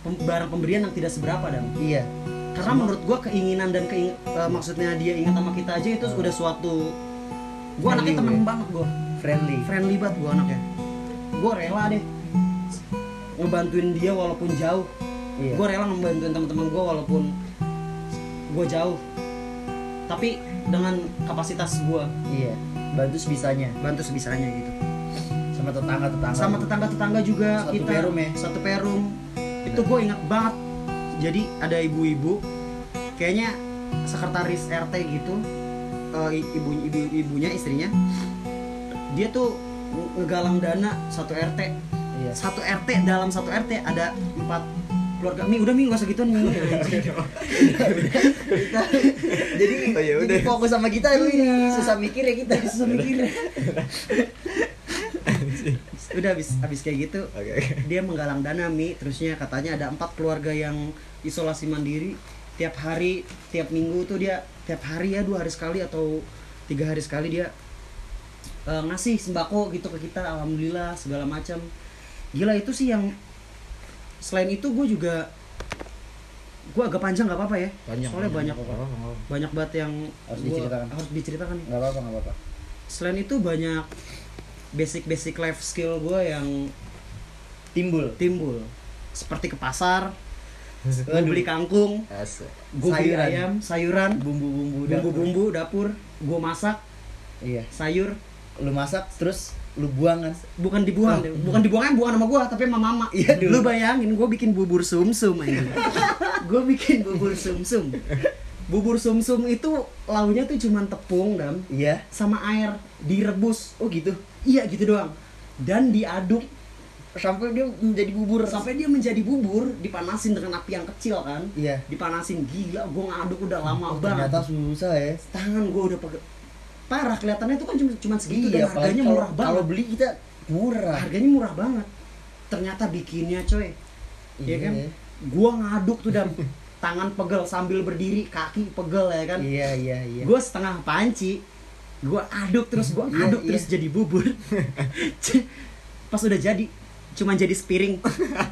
Speaker 2: barang pemberian yang tidak seberapa dan
Speaker 1: iya.
Speaker 2: Karena menurut gua keinginan dan keing eh, maksudnya dia ingat sama kita aja itu udah suatu gua anaknya temen
Speaker 1: ya?
Speaker 2: banget gua.
Speaker 1: Friendly.
Speaker 2: Friendly banget gua anaknya. Gua rela deh ngebantuin dia walaupun jauh.
Speaker 1: Iya.
Speaker 2: gua rela ngebantuin teman-teman gua walaupun gua jauh. Tapi dengan kapasitas gua.
Speaker 1: Iya bantu sebisanya
Speaker 2: bantu sebisanya gitu.
Speaker 1: Sama tetangga tetangga
Speaker 2: sama tetangga-tetangga juga
Speaker 1: Satu
Speaker 2: kita.
Speaker 1: perum ya?
Speaker 2: satu perum. Itu gue ingat banget. Jadi ada ibu-ibu kayaknya sekretaris RT gitu eh, ibu, ibu ibunya istrinya dia tuh nge- ngegalang dana satu RT
Speaker 1: iya.
Speaker 2: Satu RT dalam satu RT ada empat keluarga. Mi udah mi gak segituan mi. *laughs*
Speaker 1: Jadi
Speaker 3: Oh, ya
Speaker 1: jadi fokus sama kita ini
Speaker 2: Iya.
Speaker 1: susah mikir ya kita.
Speaker 2: Susah mikir. *laughs* Udah habis habis kayak gitu
Speaker 3: oke.
Speaker 2: dia menggalang dana mi. Terusnya katanya ada empat keluarga yang isolasi mandiri. Tiap hari tiap minggu tuh dia tiap hari ya dua hari sekali atau tiga hari sekali dia eh, ngasih sembako gitu ke kita alhamdulillah segala macam gila itu sih yang selain itu gue juga gue agak panjang nggak apa-apa ya
Speaker 3: Panjang.
Speaker 2: soalnya
Speaker 3: panjang.
Speaker 2: banyak
Speaker 3: nggak apa-apa.
Speaker 2: banyak banget yang
Speaker 1: Harus
Speaker 2: gua-
Speaker 1: diceritakan.
Speaker 2: harus diceritakan
Speaker 1: nggak apa-apa nggak apa-apa
Speaker 2: selain itu banyak basic basic life skill gue yang
Speaker 1: timbul
Speaker 2: timbul seperti ke pasar *laughs* gue beli kangkung gue beli
Speaker 1: Sayuran.
Speaker 2: ayam sayuran
Speaker 1: bumbu-bumbu
Speaker 2: bumbu-bumbu dapur gue masak
Speaker 1: iya
Speaker 2: sayur
Speaker 1: lu masak terus lu buang kan?
Speaker 2: Bukan dibuang.
Speaker 1: Oh.
Speaker 2: bukan dibuangnya buang sama gue tapi sama mama.
Speaker 1: Iya, dulu.
Speaker 2: lu bayangin gue bikin bubur sumsum aja *laughs* gue bikin bubur sumsum. Bubur sumsum itu launya tuh cuman tepung dan
Speaker 1: iya.
Speaker 2: Sama air direbus.
Speaker 1: Oh gitu?
Speaker 2: Iya gitu doang. Dan diaduk.
Speaker 1: Sampai dia menjadi bubur.
Speaker 2: Sampai dia menjadi bubur dipanasin dengan api yang kecil kan?
Speaker 1: Iya.
Speaker 2: Dipanasin gila gue ngaduk udah lama
Speaker 1: oh,
Speaker 2: banget.
Speaker 1: ternyata susah ya.
Speaker 2: Tangan gue udah pegel parah kelihatannya itu kan cuma cuma segitu
Speaker 1: iya
Speaker 2: dan harganya
Speaker 1: kalau-
Speaker 2: murah banget
Speaker 1: kalau beli kita murah
Speaker 2: harganya murah banget. Ternyata bikinnya coy. Iya kan? Gue ngaduk tuh dan *laughs* tangan pegel sambil berdiri kaki pegel ya kan?
Speaker 1: Iya iya iya.
Speaker 2: Gue setengah panci gue aduk terus gue
Speaker 1: Iya,
Speaker 2: aduk
Speaker 1: iya.
Speaker 2: terus jadi bubur. *laughs* *laughs* Pas udah jadi cuma jadi spiring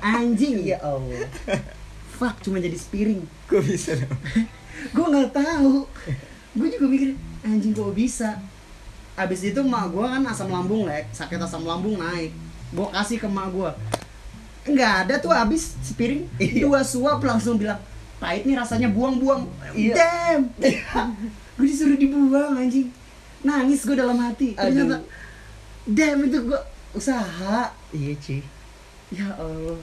Speaker 2: anjing.
Speaker 1: Iya Allah.
Speaker 2: Fuck cuma jadi spiring
Speaker 3: Kok bisa
Speaker 2: gue nggak tahu. Gue juga mikir anjing kok bisa? Abis itu emak gue kan asam lambung lek. Sakit asam lambung naik. Gue kasih ke emak gue nggak ada tuh abis sepiring
Speaker 1: Iya.
Speaker 2: dua suap langsung bilang pahit nih rasanya buang-buang.
Speaker 1: Iya.
Speaker 2: damn *laughs* gue disuruh dibuang anjing. Nangis gue dalam hati. Ternyata
Speaker 1: Aduh.
Speaker 2: damn itu gue usaha.
Speaker 1: Iya cuy
Speaker 2: ya allah.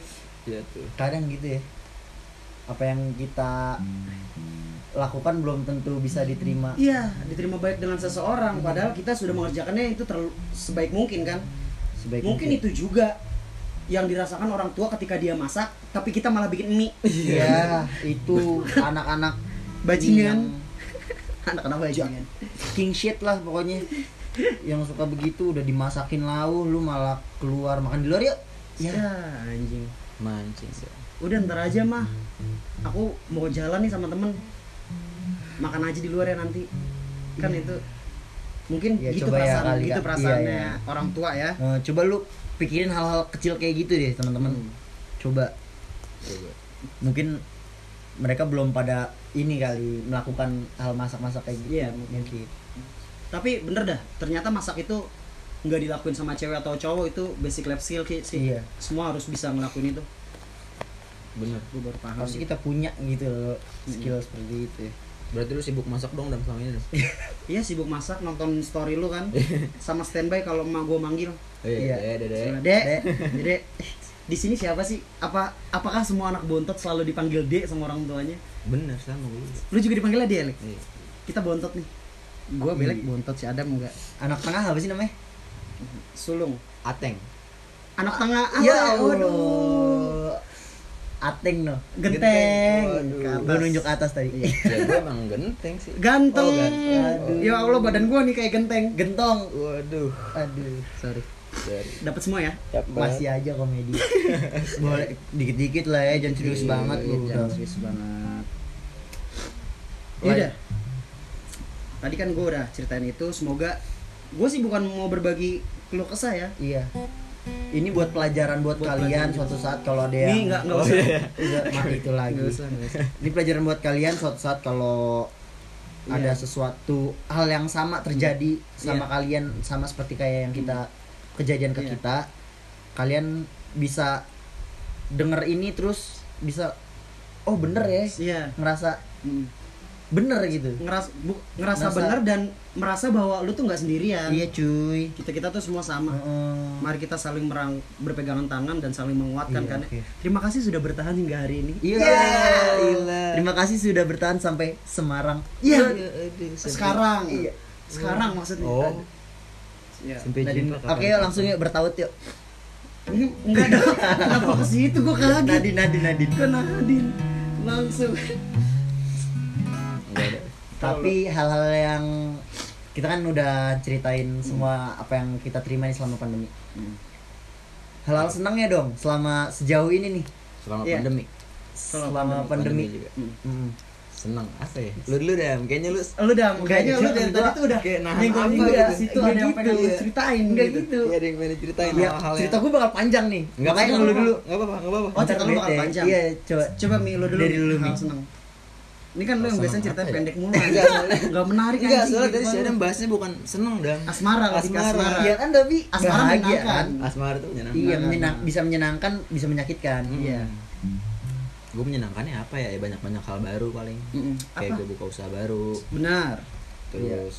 Speaker 3: Iya tuh.
Speaker 1: kadang gitu ya. Apa yang kita lakukan belum tentu bisa diterima.
Speaker 2: Iya diterima baik dengan seseorang. Padahal kita sudah mengerjakannya itu terlalu sebaik mungkin kan?
Speaker 1: Sebaik
Speaker 2: mungkin itu juga yang dirasakan orang tua ketika dia masak tapi kita malah bikin mie.
Speaker 1: Iya *laughs* itu anak-anak
Speaker 2: Bajingan. *laughs* anak-anak bajingan.
Speaker 1: King shit lah pokoknya. Yang suka begitu udah dimasakin lau lu malah keluar makan di luar yuk.
Speaker 2: Ya anjing.
Speaker 3: Mancing. sih.
Speaker 2: udah ntar aja mah. Aku mau jalan nih sama temen makan aja di luar ya nanti kan itu mungkin
Speaker 1: Ya,
Speaker 2: gitu
Speaker 1: coba ya
Speaker 2: perasaan
Speaker 1: kali,
Speaker 2: gitu
Speaker 1: Kak.
Speaker 2: perasaannya
Speaker 1: Iya, iya.
Speaker 2: orang tua ya
Speaker 1: Eh, coba lu pikirin hal-hal kecil kayak gitu deh teman-teman
Speaker 2: Hmm.
Speaker 1: coba
Speaker 3: Coba.
Speaker 1: mungkin mereka belum pada ini kali melakukan hal masak-masak kayak gitu
Speaker 2: Iya, mungkin. tapi bener dah ternyata masak itu nggak dilakuin sama cewek atau cowok itu basic life skill Ki, sih
Speaker 1: Iya.
Speaker 2: semua harus bisa ngelakuin itu
Speaker 3: Bener.
Speaker 2: gue baru paham
Speaker 1: harusnya kita punya gitu loh skill seperti itu ya.
Speaker 3: Berarti lu sibuk masak dong dan selama ini dong. *laughs*
Speaker 2: Iya sibuk masak nonton story lu kan *laughs* sama standby kalau emak gue manggil.
Speaker 1: Iya.
Speaker 3: Iya, deh, deh.
Speaker 2: Dek, Dek, *laughs* di sini siapa sih? Apa apakah semua anak bontot selalu dipanggil Dek sama orang tuanya?
Speaker 3: Bener sama gue.
Speaker 2: Lu juga dipanggilnya Dek, Lek?
Speaker 3: Iya.
Speaker 2: Kita bontot nih. Gua belek
Speaker 1: Iya.
Speaker 2: bontot si Adam enggak.
Speaker 1: anak tengah apa sih namanya
Speaker 2: Sulung.
Speaker 3: Ateng.
Speaker 2: Anak tengah.
Speaker 1: ya
Speaker 2: waduh.
Speaker 1: Ateng no
Speaker 2: Genteng.
Speaker 1: Gue nunjuk atas tadi
Speaker 3: Ya gue emang genteng sih.
Speaker 2: Ganteng.
Speaker 1: Oh, ganteng. Aduh.
Speaker 2: Ya Allah badan gua nih kayak genteng.
Speaker 1: gentong
Speaker 3: Waduh.
Speaker 1: aduh
Speaker 2: Sorry. Dapat semua ya?
Speaker 1: masih aja komedi *laughs* boleh dikit-dikit lah ya jangan serius
Speaker 2: Iya,
Speaker 1: banget lu
Speaker 2: jangan
Speaker 1: udah
Speaker 2: serius banget. Yaudah. Tadi kan gue udah ceritain itu. Semoga gue sih bukan mau berbagi keluh kesah ya.
Speaker 1: Iya. Ini buat pelajaran buat,
Speaker 2: Buat
Speaker 1: kalian
Speaker 2: pelajaran.
Speaker 1: suatu saat kalau ada yang
Speaker 2: Ini nggak nggak
Speaker 3: Oh,
Speaker 2: usah.
Speaker 3: iya.
Speaker 1: Mah itu lagi.
Speaker 2: Nggak usah, nggak usah.
Speaker 1: Ini pelajaran buat kalian suatu saat kalau
Speaker 2: Iya.
Speaker 1: ada sesuatu hal yang sama terjadi sama
Speaker 2: Iya.
Speaker 1: kalian sama seperti kayak yang kita kejadian ke
Speaker 2: Iya.
Speaker 1: kita. Kalian bisa denger ini terus bisa oh bener ya
Speaker 2: Iya.
Speaker 1: ngerasa
Speaker 2: Mm.
Speaker 1: Bener gitu.
Speaker 2: Ngeras, bu, ngerasa
Speaker 1: Ngerasa-
Speaker 2: bener dan merasa bahwa lu tuh nggak sendirian.
Speaker 1: Iya cuy.
Speaker 2: Kita kita tuh semua sama. Mari kita saling merang, berpegangan tangan dan saling menguatkan
Speaker 1: Iya,
Speaker 2: kan.
Speaker 1: oke.
Speaker 2: Terima kasih sudah bertahan hingga hari ini.
Speaker 1: Iya.
Speaker 3: Gila.
Speaker 1: Terima kasih sudah bertahan sampai Semarang.
Speaker 2: Iya.
Speaker 3: aduh, sampai-
Speaker 2: Sekarang.
Speaker 1: Iya.
Speaker 2: Sekarang maksudnya.
Speaker 3: Oh.
Speaker 2: Iya.
Speaker 3: Sampai jumpa
Speaker 1: Oke, langsung yuk bertaut yuk. *laughs*
Speaker 2: Enggak dong. Kenapa ke situ gua kaget.
Speaker 1: Nadine, Nadine, Nadine.
Speaker 2: Ke Nadine. Langsung.
Speaker 3: Ada.
Speaker 1: Tapi hal-hal yang kita kan udah ceritain semua apa yang kita terima nih selama pandemi. Hal-hal senangnya dong selama sejauh ini nih.
Speaker 3: Selama
Speaker 2: Iya.
Speaker 3: pandemi.
Speaker 1: Selama pandemi.
Speaker 3: juga.
Speaker 1: Mm.
Speaker 3: Seneng apa ya? Lu dulu dah, kayaknya lu
Speaker 2: Lu dah kayaknya lu dari tadi tuh udah
Speaker 3: kayak nahan
Speaker 2: nyenggol
Speaker 3: apa
Speaker 2: juga
Speaker 3: gitu.
Speaker 2: situ
Speaker 1: Enggak
Speaker 2: ada yang
Speaker 1: gitu,
Speaker 2: pengen lu
Speaker 1: iya.
Speaker 2: ceritain
Speaker 1: Enggak
Speaker 2: gitu.
Speaker 1: gitu.
Speaker 3: Iya, ada yang pengen ceritain
Speaker 1: Ya,
Speaker 3: hal-hal
Speaker 1: cerita gue bakal panjang nih.
Speaker 3: Enggak apa-apa,
Speaker 1: lu dulu.
Speaker 3: Enggak apa-apa, enggak apa-apa.
Speaker 2: Oh, cerita lu bakal panjang.
Speaker 1: Iya, coba.
Speaker 2: Coba Mi lu dulu
Speaker 1: Dari
Speaker 2: hal
Speaker 1: Mi.
Speaker 2: seneng. Ini kan lu
Speaker 3: Hal
Speaker 2: yang biasanya cerita
Speaker 3: ya?
Speaker 2: pendek mulu. *laughs*
Speaker 3: Enggak,
Speaker 2: Enggak menarik
Speaker 3: Enggak,
Speaker 2: anjing,
Speaker 3: soalnya tadi. Adam bahasnya bukan seneng, Dam.
Speaker 2: Asmara
Speaker 3: Asmara.
Speaker 2: asmara.
Speaker 1: Iya kan tapi
Speaker 2: Asmara
Speaker 1: bahagia
Speaker 2: menyenangkan.
Speaker 1: kan.
Speaker 3: Asmara tuh menyenangkan.
Speaker 1: Iya, menyenang, bisa menyenangkan, bisa menyakitkan.
Speaker 2: Iya.
Speaker 3: Gue menyenangkannya apa ya? Ya banyak-banyak hal baru paling.
Speaker 2: Mm-mm.
Speaker 3: Kayak gue buka usaha baru,
Speaker 2: Benar.
Speaker 3: terus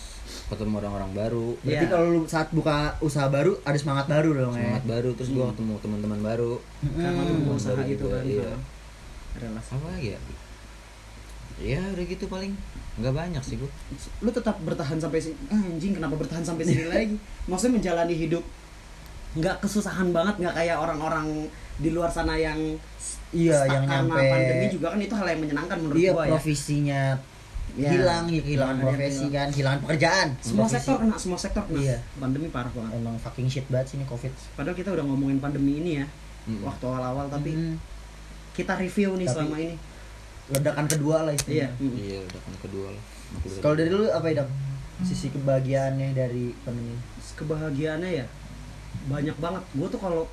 Speaker 3: ketemu orang-orang baru,
Speaker 1: Berarti
Speaker 2: Iya.
Speaker 1: kalau lu saat buka usaha baru ada semangat baru dong ya.
Speaker 3: semangat baru, terus gue ketemu teman-teman baru.
Speaker 2: Karena lu
Speaker 1: Hmm.
Speaker 2: mau usaha gitu kan.
Speaker 3: iya.
Speaker 2: Relasi.
Speaker 3: Apa lagi ya? Ya udah gitu paling. Enggak banyak sih gue.
Speaker 2: Lu tetap bertahan sampai sini. Anjing, kenapa bertahan sampai sini lagi? Maksudnya menjalani hidup nggak kesusahan banget nggak kayak orang-orang di luar sana yang
Speaker 1: Iya, yang
Speaker 2: karena
Speaker 1: nyampe
Speaker 2: pandemi juga kan itu hal yang menyenangkan menurut
Speaker 1: Iya,
Speaker 2: gua ya.
Speaker 1: profesinya
Speaker 2: Ya.
Speaker 1: hilang, ya, kehilangan
Speaker 2: Nah,
Speaker 1: profesi
Speaker 2: iya.
Speaker 1: kan, kehilangan pekerjaan.
Speaker 2: Semua
Speaker 1: Profesi.
Speaker 2: sektor kena, semua sektor kena.
Speaker 1: Iya.
Speaker 2: Pandemi parah banget.
Speaker 1: Emang fucking shit banget sih ini Covid.
Speaker 2: Padahal kita udah ngomongin pandemi ini ya
Speaker 3: Mm.
Speaker 2: waktu awal-awal tapi
Speaker 1: Hmm.
Speaker 2: kita review nih
Speaker 1: Tapi-
Speaker 2: selama ini.
Speaker 1: Ledakan kedua lah
Speaker 2: Iya.
Speaker 1: istilahnya.
Speaker 3: Iya, udah kan kedua lah.
Speaker 1: Kalau dari lu apa ya, Dam? Sisi kebahagiaannya dari pandemi.
Speaker 2: Kebahagiaannya ya banyak banget. Gue tuh kalau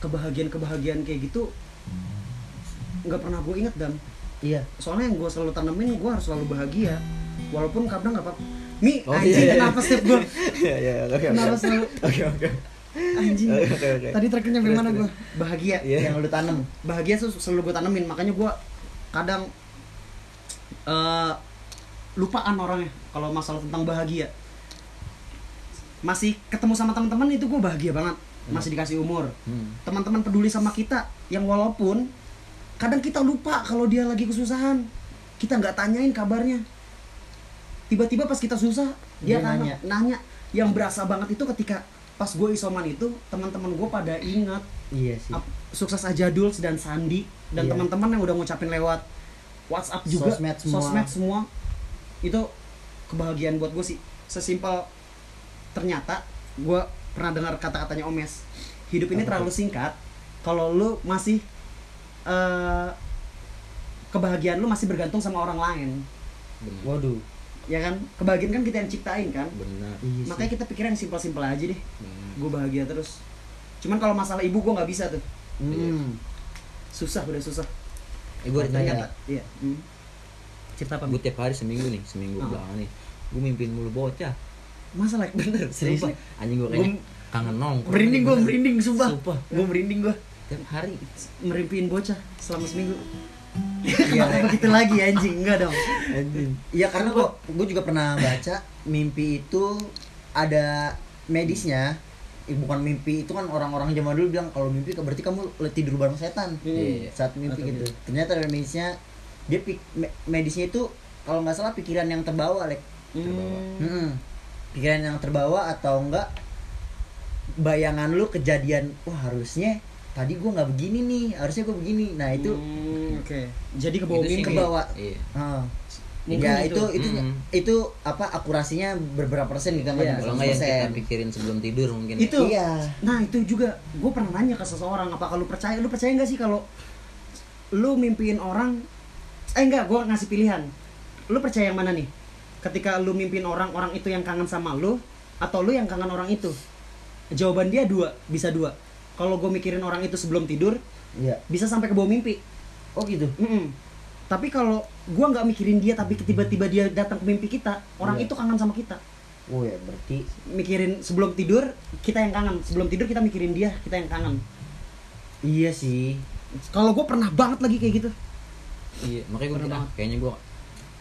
Speaker 2: kebahagiaan-kebahagiaan kayak gitu nggak pernah gue inget dan
Speaker 1: Iya.
Speaker 2: soalnya yang gue selalu tanemin gue harus selalu bahagia walaupun kadang nggak apa mi
Speaker 3: Oh,
Speaker 2: anjing
Speaker 3: iya, iya.
Speaker 2: kenapa setiap gue *laughs*
Speaker 3: Iya, iya, oke. oke.
Speaker 2: kenapa selalu
Speaker 3: Oke, oke.
Speaker 2: anjing
Speaker 3: Oke, oke, oke.
Speaker 2: tadi terakhirnya gimana gue bahagia
Speaker 3: Iya.
Speaker 1: Yang lu tanam.
Speaker 2: bahagia tuh selalu gue tanemin makanya gue kadang eh lupaan orangnya kalau masalah tentang bahagia masih ketemu sama teman-teman itu gue bahagia banget masih dikasih umur
Speaker 3: Hmm.
Speaker 2: teman-teman peduli sama kita yang walaupun kadang kita lupa kalau dia lagi kesusahan kita nggak tanyain kabarnya tiba-tiba pas kita susah dia,
Speaker 1: Dia
Speaker 2: nanya.
Speaker 1: nanya.
Speaker 2: yang berasa banget itu ketika pas gue isoman itu teman-teman gue pada ingat
Speaker 1: Iya sih.
Speaker 2: sukses aja Duls dan Sandi dan
Speaker 1: Iya.
Speaker 2: teman-teman yang udah ngucapin lewat WhatsApp juga
Speaker 1: Sosmed semua.
Speaker 2: sosmed semua itu kebahagiaan buat gue sih sesimpel ternyata gue pernah dengar kata-katanya Omes hidup ini terlalu singkat kalau lu masih eh, kebahagiaan lu masih bergantung sama orang lain
Speaker 3: Benar.
Speaker 1: Waduh.
Speaker 2: ya kan kebahagiaan kan kita yang ciptain kan
Speaker 3: Benar.
Speaker 1: Iya
Speaker 2: makanya kita pikir yang simpel-simpel aja deh gue bahagia terus cuman kalau masalah ibu gue nggak bisa tuh
Speaker 1: Hmm.
Speaker 2: Susah udah susah.
Speaker 3: Eh, gue
Speaker 1: Karena
Speaker 3: ditanya
Speaker 1: ya-
Speaker 2: iya. Hmm. cerita apa
Speaker 3: gue tiap hari seminggu nih seminggu
Speaker 2: Ah.
Speaker 3: belakangan nih. Gue mimpin mulu bocah.
Speaker 2: Masa like bener?
Speaker 1: Serius
Speaker 3: anjing gue
Speaker 1: Gua-
Speaker 3: kayaknya kangen nongkrong.
Speaker 2: merinding gue merinding sumpah.
Speaker 3: Sumpah.
Speaker 2: gue merinding gue
Speaker 3: tiap hari.
Speaker 2: Merimpiin bocah selama seminggu.
Speaker 1: Iya.
Speaker 2: kenapa begitu lagi anjing? Enggak dong.
Speaker 3: Anjing.
Speaker 1: Iya karena gua gua juga pernah baca mimpi itu ada medisnya. Bukan mimpi itu kan orang-orang zaman dulu bilang kalau mimpi berarti kamu tidur bareng setan
Speaker 2: Hmm.
Speaker 1: saat mimpi
Speaker 2: Atau
Speaker 1: gitu.
Speaker 2: gitu.
Speaker 1: Ternyata ada medisnya dia pik, me- medisnya itu kalau nggak salah pikiran yang terbawa, Lek.
Speaker 3: Terbawa.
Speaker 2: Hmm.
Speaker 1: Pikiran yang terbawa atau enggak bayangan lu kejadian wah harusnya tadi gua nggak begini nih harusnya gua begini nah itu
Speaker 2: Hmm, oke jadi ke bawah
Speaker 3: Itu sih
Speaker 2: mimpi
Speaker 1: ke bawah.
Speaker 3: iya
Speaker 1: ah.
Speaker 2: Mungkin
Speaker 1: ya
Speaker 2: itu.
Speaker 1: itu itu
Speaker 3: Mm-mm.
Speaker 1: itu apa akurasinya berberapa persen kita nggak
Speaker 2: Iya.
Speaker 1: nyampe
Speaker 3: kalau nggak yang
Speaker 1: 100%.
Speaker 3: kita pikirin sebelum tidur mungkin ya.
Speaker 2: itu
Speaker 1: Iya.
Speaker 2: nah itu juga gue pernah nanya ke seseorang apa lu percaya lu percaya nggak sih kalau lu mimpiin orang eh enggak gue ngasih pilihan lu percaya yang mana nih ketika lu mimpin orang orang itu yang kangen sama lu atau lu yang kangen orang itu jawaban dia dua bisa dua kalau gue mikirin orang itu sebelum tidur
Speaker 1: iya
Speaker 2: bisa sampai ke bawah mimpi
Speaker 1: oh gitu
Speaker 2: Mm-mm. Tapi kalau gua nggak mikirin dia tapi tiba-tiba dia datang ke mimpi kita orang
Speaker 1: Iya.
Speaker 2: itu kangen sama kita.
Speaker 1: Oh ya berarti
Speaker 2: mikirin sebelum tidur kita yang kangen. Sebelum tidur kita mikirin dia kita yang kangen.
Speaker 1: Iya sih.
Speaker 2: Kalau gue pernah banget lagi kayak gitu.
Speaker 3: Iya makanya gue
Speaker 2: banget.
Speaker 3: kayaknya gue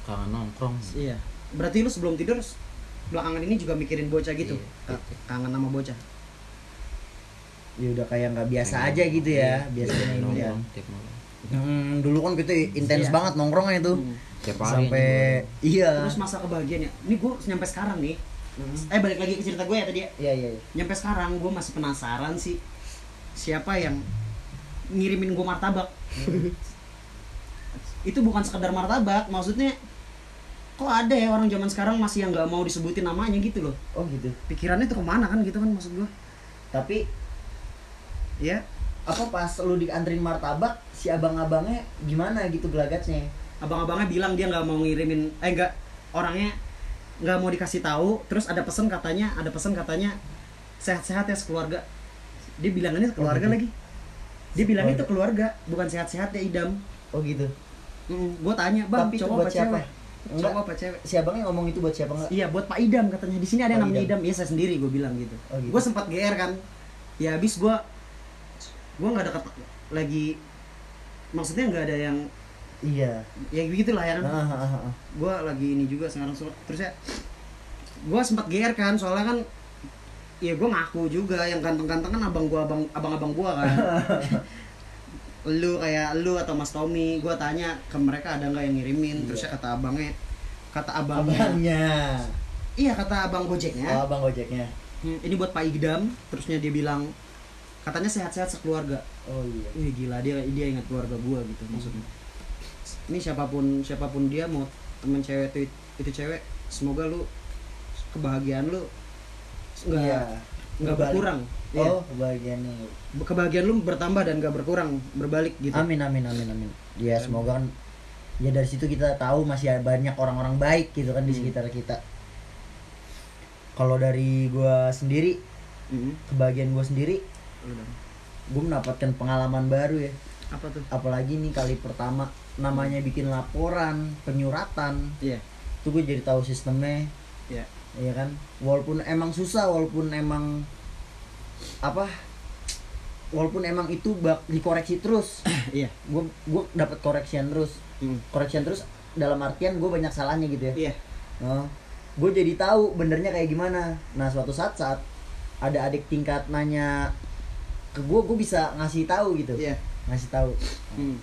Speaker 3: kangen nongkrong.
Speaker 2: Iya. Berarti lu sebelum tidur belakangan ini juga mikirin bocah gitu?
Speaker 3: Iya.
Speaker 2: Ka- kangen sama bocah?
Speaker 1: Ya udah kayak nggak biasa aja gitu ya
Speaker 3: iya,
Speaker 1: biasanya
Speaker 3: pengen
Speaker 1: ini ya.
Speaker 3: nongkrong tiap malam
Speaker 1: Hmm, dulu kan kita intens
Speaker 2: Iya.
Speaker 1: banget nongkrongnya tuh
Speaker 2: Hmm.
Speaker 1: sampai iya.
Speaker 2: Terus masa kebahagiaannya ini gue nyampe sekarang nih. Eh balik lagi ke cerita gue ya tadi ya.
Speaker 1: Iya iya iya.
Speaker 2: nyampe sekarang gue masih penasaran sih siapa yang ngirimin gue martabak. *laughs* Itu bukan sekedar martabak maksudnya kok ada ya orang zaman sekarang masih yang nggak mau disebutin namanya gitu loh.
Speaker 1: Oh gitu.
Speaker 2: Pikirannya tuh ke mana kan gitu kan maksud gue
Speaker 1: tapi
Speaker 2: ya
Speaker 1: apa pas lu dianterin martabak si abang-abangnya gimana gitu gelagatnya?
Speaker 2: Abang-abangnya bilang dia nggak mau ngirimin eh nggak orangnya nggak mau dikasih tahu. Terus ada pesan katanya ada pesan katanya sehat-sehat ya sekeluarga. Dia bilangannya keluarga
Speaker 1: gitu.
Speaker 2: lagi. Dia bilang itu
Speaker 1: Keluarga.
Speaker 2: bukan sehat-sehat ya idam.
Speaker 1: Oh gitu.
Speaker 2: Gue tanya bang
Speaker 1: Tapi
Speaker 2: cowok
Speaker 1: buat
Speaker 2: apa
Speaker 1: siapa?
Speaker 2: cewek?
Speaker 1: Enggak.
Speaker 2: cowok apa cewek?
Speaker 1: Si abangnya ngomong itu buat siapa enggak?
Speaker 2: Iya buat Pak Idam katanya. Di sini ada yang namanya
Speaker 1: Idam.
Speaker 2: Idam. Iya saya sendiri gue bilang gitu,
Speaker 1: Oh, gitu.
Speaker 2: gue sempat gr kan. Ya habis gue gue nggak deket lagi maksudnya nggak ada yang
Speaker 1: iya.
Speaker 2: Ya begitulah ya kan?
Speaker 1: Ah, ah, ah, ah.
Speaker 2: gue lagi ini juga sekarang terus ya gue sempat GR kan soalnya kan ya gue ngaku juga yang ganteng-ganteng kan abang gue abang abang-abang gue kan. *laughs* Lu kayak lu atau Mas Tommy gue tanya ke mereka ada nggak yang ngirimin terus ya
Speaker 1: Iya.
Speaker 2: kata abangnya kata abangnya.
Speaker 1: Abangnya.
Speaker 2: Iya kata abang gojeknya.
Speaker 1: Oh abang gojeknya.
Speaker 2: "Hmm, ini buat Pak Igdam terusnya dia bilang katanya sehat-sehat sekeluarga
Speaker 1: oh iya
Speaker 2: Wih gila dia dia ingat keluarga gua gitu maksudnya. Ini siapa pun siapa pun dia mau temen cewek itu itu cewek semoga lu kebahagiaan lu nggak
Speaker 1: Iya.
Speaker 2: nggak
Speaker 1: Berbalik.
Speaker 2: berkurang. Iya.
Speaker 1: oh kebahagiaannya
Speaker 2: Kebahagiaan lu bertambah dan gak berkurang berbalik gitu.
Speaker 1: amin amin amin amin ya semoga kan ya dari situ kita tahu masih ada banyak orang-orang baik gitu kan di
Speaker 2: Hmm.
Speaker 1: sekitar kita kalau dari gua sendiri
Speaker 2: Mhm.
Speaker 1: kebahagiaan gua sendiri
Speaker 2: Lu.
Speaker 1: Gue mendapatkan pengalaman baru ya
Speaker 2: Apa tuh?
Speaker 1: apalagi nih kali pertama namanya bikin laporan penyuratan
Speaker 2: Iya.
Speaker 1: itu gue jadi tahu sistemnya
Speaker 2: Iya.
Speaker 1: Iya kan walaupun emang susah walaupun emang apa walaupun emang itu bak dikoreksi terus *coughs*
Speaker 2: Iya.
Speaker 1: gue gue dapat koreksian terus
Speaker 2: Mhm.
Speaker 1: koreksian terus dalam artian gue banyak salahnya gitu ya
Speaker 2: Iya.
Speaker 1: oh, gue jadi tahu benernya kayak gimana nah suatu saat saat ada adik tingkat nanya ke gue gue bisa ngasih tahu gitu
Speaker 2: Iya.
Speaker 1: ngasih tahu
Speaker 2: Hmm.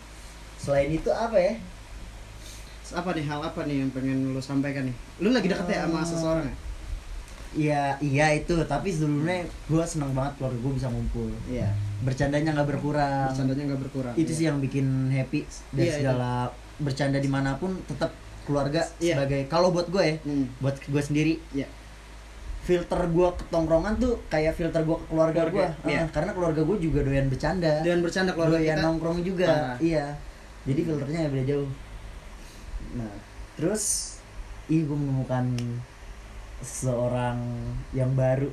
Speaker 1: selain itu apa ya
Speaker 2: Apa nih hal apa nih yang pengen lu sampaikan nih? Lu lagi deket ya sama
Speaker 1: Ah.
Speaker 2: seseorang ya?
Speaker 1: Iya iya itu tapi sebelumnya gue seneng banget keluarga gue bisa ngumpul
Speaker 2: Iya.
Speaker 1: bercandanya nggak berkurang
Speaker 2: Bercandanya nggak berkurang.
Speaker 1: itu
Speaker 2: Iya.
Speaker 1: sih yang bikin happy dan
Speaker 2: Iya,
Speaker 1: segala bercanda di mana pun tetap keluarga
Speaker 2: Iya.
Speaker 1: sebagai kalau buat gue ya
Speaker 2: Hmm.
Speaker 1: buat gue sendiri
Speaker 2: Iya.
Speaker 1: Filter gue ke tongkrongan tuh kayak filter gue ke keluarga gue
Speaker 2: iya.
Speaker 1: karena keluarga gue juga doyan bercanda
Speaker 2: Dan bercanda keluarga
Speaker 1: doyan
Speaker 2: kita.
Speaker 1: nongkrong juga
Speaker 2: Parah.
Speaker 1: iya jadi filternya nggak beda jauh nah terus ih gue menemukan seorang yang baru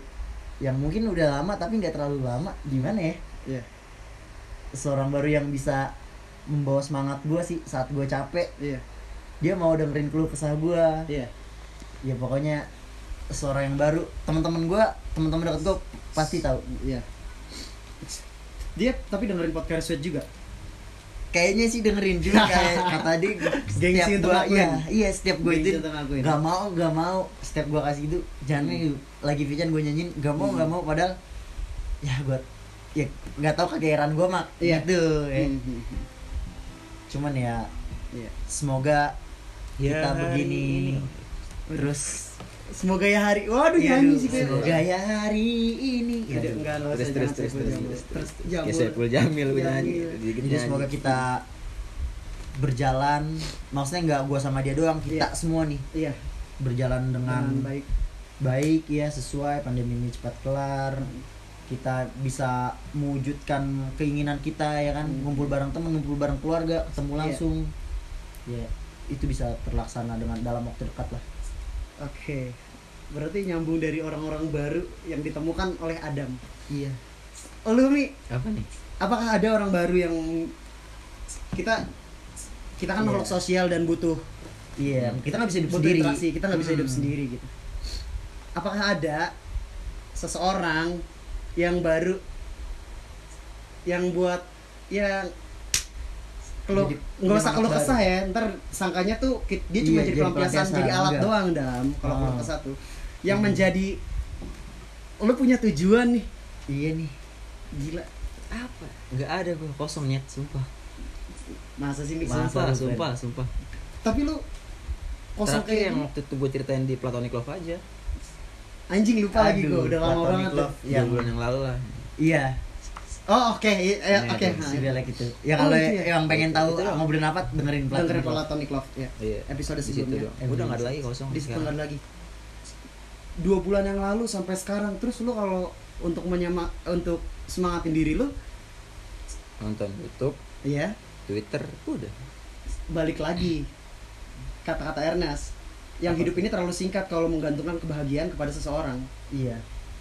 Speaker 1: yang mungkin udah lama tapi nggak terlalu lama gimana ya
Speaker 2: Iya.
Speaker 1: seorang baru yang bisa membawa semangat gue sih saat gue capek
Speaker 2: Iya.
Speaker 1: dia mau dengerin keluh kesah gue
Speaker 2: Iya.
Speaker 1: ya pokoknya seorang yang baru teman-teman gue teman-teman dekat gue pasti tahu
Speaker 2: Iya. Dia tapi dengerin podcast Sweat juga.
Speaker 1: kayaknya sih dengerin juga kayak *laughs* kata dia
Speaker 2: Gengsi
Speaker 1: setiap
Speaker 2: untuk
Speaker 1: gua
Speaker 2: ngakuin.
Speaker 1: iya iya setiap gue itu gak mau gak mau setiap gue kasih itu jangan nih, lagi Vijan gue nyanyiin gak mau
Speaker 2: Hmm.
Speaker 1: gak mau padahal ya gue ya nggak tahu kegeeran gue mak
Speaker 2: Iya.
Speaker 1: gitu ya.
Speaker 2: Hmm, hmm, hmm.
Speaker 1: cuman ya
Speaker 2: Iya.
Speaker 1: semoga
Speaker 2: Ya
Speaker 1: kita begini
Speaker 2: ini.
Speaker 1: terus
Speaker 2: Semoga ya hari. Waduh
Speaker 1: Iya,
Speaker 2: nyanyi sih kayak.
Speaker 1: semoga ya hari ini Ya,
Speaker 2: enggak enggak
Speaker 3: terus terus terus terus terus ya Saiful Jamil gue nyanyi. Dikit
Speaker 1: jadi semoga kita berjalan maksudnya nggak gua sama dia doang kita
Speaker 2: Iya.
Speaker 1: semua nih
Speaker 2: Iya.
Speaker 1: berjalan dengan
Speaker 2: Dengan baik.
Speaker 1: baik ya sesuai pandemi ini cepat kelar kita bisa mewujudkan keinginan kita ya kan
Speaker 2: Hmm.
Speaker 1: ngumpul bareng temen ngumpul bareng keluarga ketemu
Speaker 2: Iya.
Speaker 1: langsung ya itu bisa terlaksana dengan dalam waktu dekat lah
Speaker 2: Oke. Berarti nyambung dari orang-orang baru yang ditemukan oleh Adam.
Speaker 1: iya
Speaker 2: Oh, lu Mi,
Speaker 3: apa nih
Speaker 2: apakah ada orang baru yang kita kita kan
Speaker 1: Iya.
Speaker 2: makhluk sosial dan butuh
Speaker 1: iya kita nggak bisa hidup
Speaker 2: butuh
Speaker 1: sendiri
Speaker 2: interaksi, kita nggak bisa hidup
Speaker 1: Hmm.
Speaker 2: sendiri gitu. Apakah ada seseorang yang baru yang buat ya kalau nggak usah
Speaker 1: baru.
Speaker 2: kesah ya ntar sangkanya tuh dia cuma
Speaker 1: Iya,
Speaker 2: jadi
Speaker 1: jadi
Speaker 2: pelampiasan jadi alat
Speaker 1: enggak.
Speaker 2: doang dam kalau
Speaker 1: Ah.
Speaker 2: kalau kesah tuh. Yang
Speaker 1: Hmm.
Speaker 2: menjadi lu punya tujuan nih.
Speaker 1: Iya nih.
Speaker 2: Gila.
Speaker 3: Apa? Nggak ada gue kosong nyet sumpah.
Speaker 2: Masa sih Mik?
Speaker 1: Masa
Speaker 3: sumpah
Speaker 1: lu,
Speaker 3: sumpah sumpah.
Speaker 2: Tapi lu kosong
Speaker 3: terakhir
Speaker 2: kayak
Speaker 3: yang waktu itu gue ceritain di platonic love aja.
Speaker 2: Anjing lupa lagi
Speaker 1: Aduh,
Speaker 2: gue udah lama banget tuh.
Speaker 1: Love. Yang-
Speaker 3: bulan yang lalu lah.
Speaker 1: Iya
Speaker 2: oh oke. Iya, iya,
Speaker 3: Nah,
Speaker 2: oke.
Speaker 3: itu
Speaker 2: Nah,
Speaker 1: si Belek itu ya
Speaker 2: Oh,
Speaker 1: kalau
Speaker 2: itu ya?
Speaker 1: yang pengen tahu
Speaker 3: Itu
Speaker 1: ngobrolin apa dengerin
Speaker 2: dengerin
Speaker 1: Platonic Love.
Speaker 2: platonic love ya
Speaker 3: iya
Speaker 2: episode sebelumnya.
Speaker 3: doang. Udah nggak ada lagi kosong
Speaker 2: di situ ada lagi. Dua bulan yang lalu sampai sekarang. Terus lu kalau untuk menyema untuk semangatin diri lu?
Speaker 3: Nonton YouTube
Speaker 2: ya
Speaker 3: Twitter udah.
Speaker 2: Balik lagi. Kata-kata Ernest yang
Speaker 1: Apa?
Speaker 2: hidup ini terlalu singkat kalau menggantungkan kebahagiaan kepada seseorang.
Speaker 1: Iya.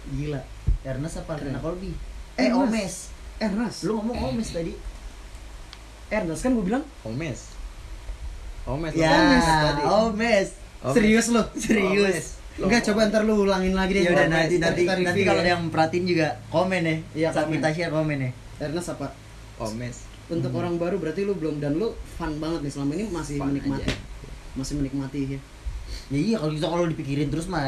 Speaker 2: Gila.
Speaker 1: Ernest apa
Speaker 2: Keren.
Speaker 1: Rena Colby eh. Omes
Speaker 2: Ernest.
Speaker 1: Lu ngomong Omes tadi.
Speaker 2: Ernest kan gue bilang?
Speaker 3: Omes. Omes
Speaker 1: ya
Speaker 3: Omes tadi.
Speaker 1: Omes.
Speaker 3: Omes.
Speaker 2: serius lu?
Speaker 1: Serius.
Speaker 2: Enggak coba ntar lu ulangin lagi deh.
Speaker 1: Ya udah nanti nanti nanti
Speaker 2: review
Speaker 1: kalau
Speaker 2: ya.
Speaker 1: ada yang perhatiin juga komen ya.
Speaker 2: Iya,
Speaker 1: saat kita share komen ya.
Speaker 2: Ernest apa?
Speaker 3: Omes.
Speaker 2: Untuk
Speaker 1: Hmm.
Speaker 2: orang baru berarti lu belum dan lu fun banget nih selama ini masih
Speaker 3: Fun
Speaker 2: menikmati.
Speaker 3: aja.
Speaker 2: masih menikmati ya.
Speaker 1: Ya iya kalau kita kalau dipikirin terus mah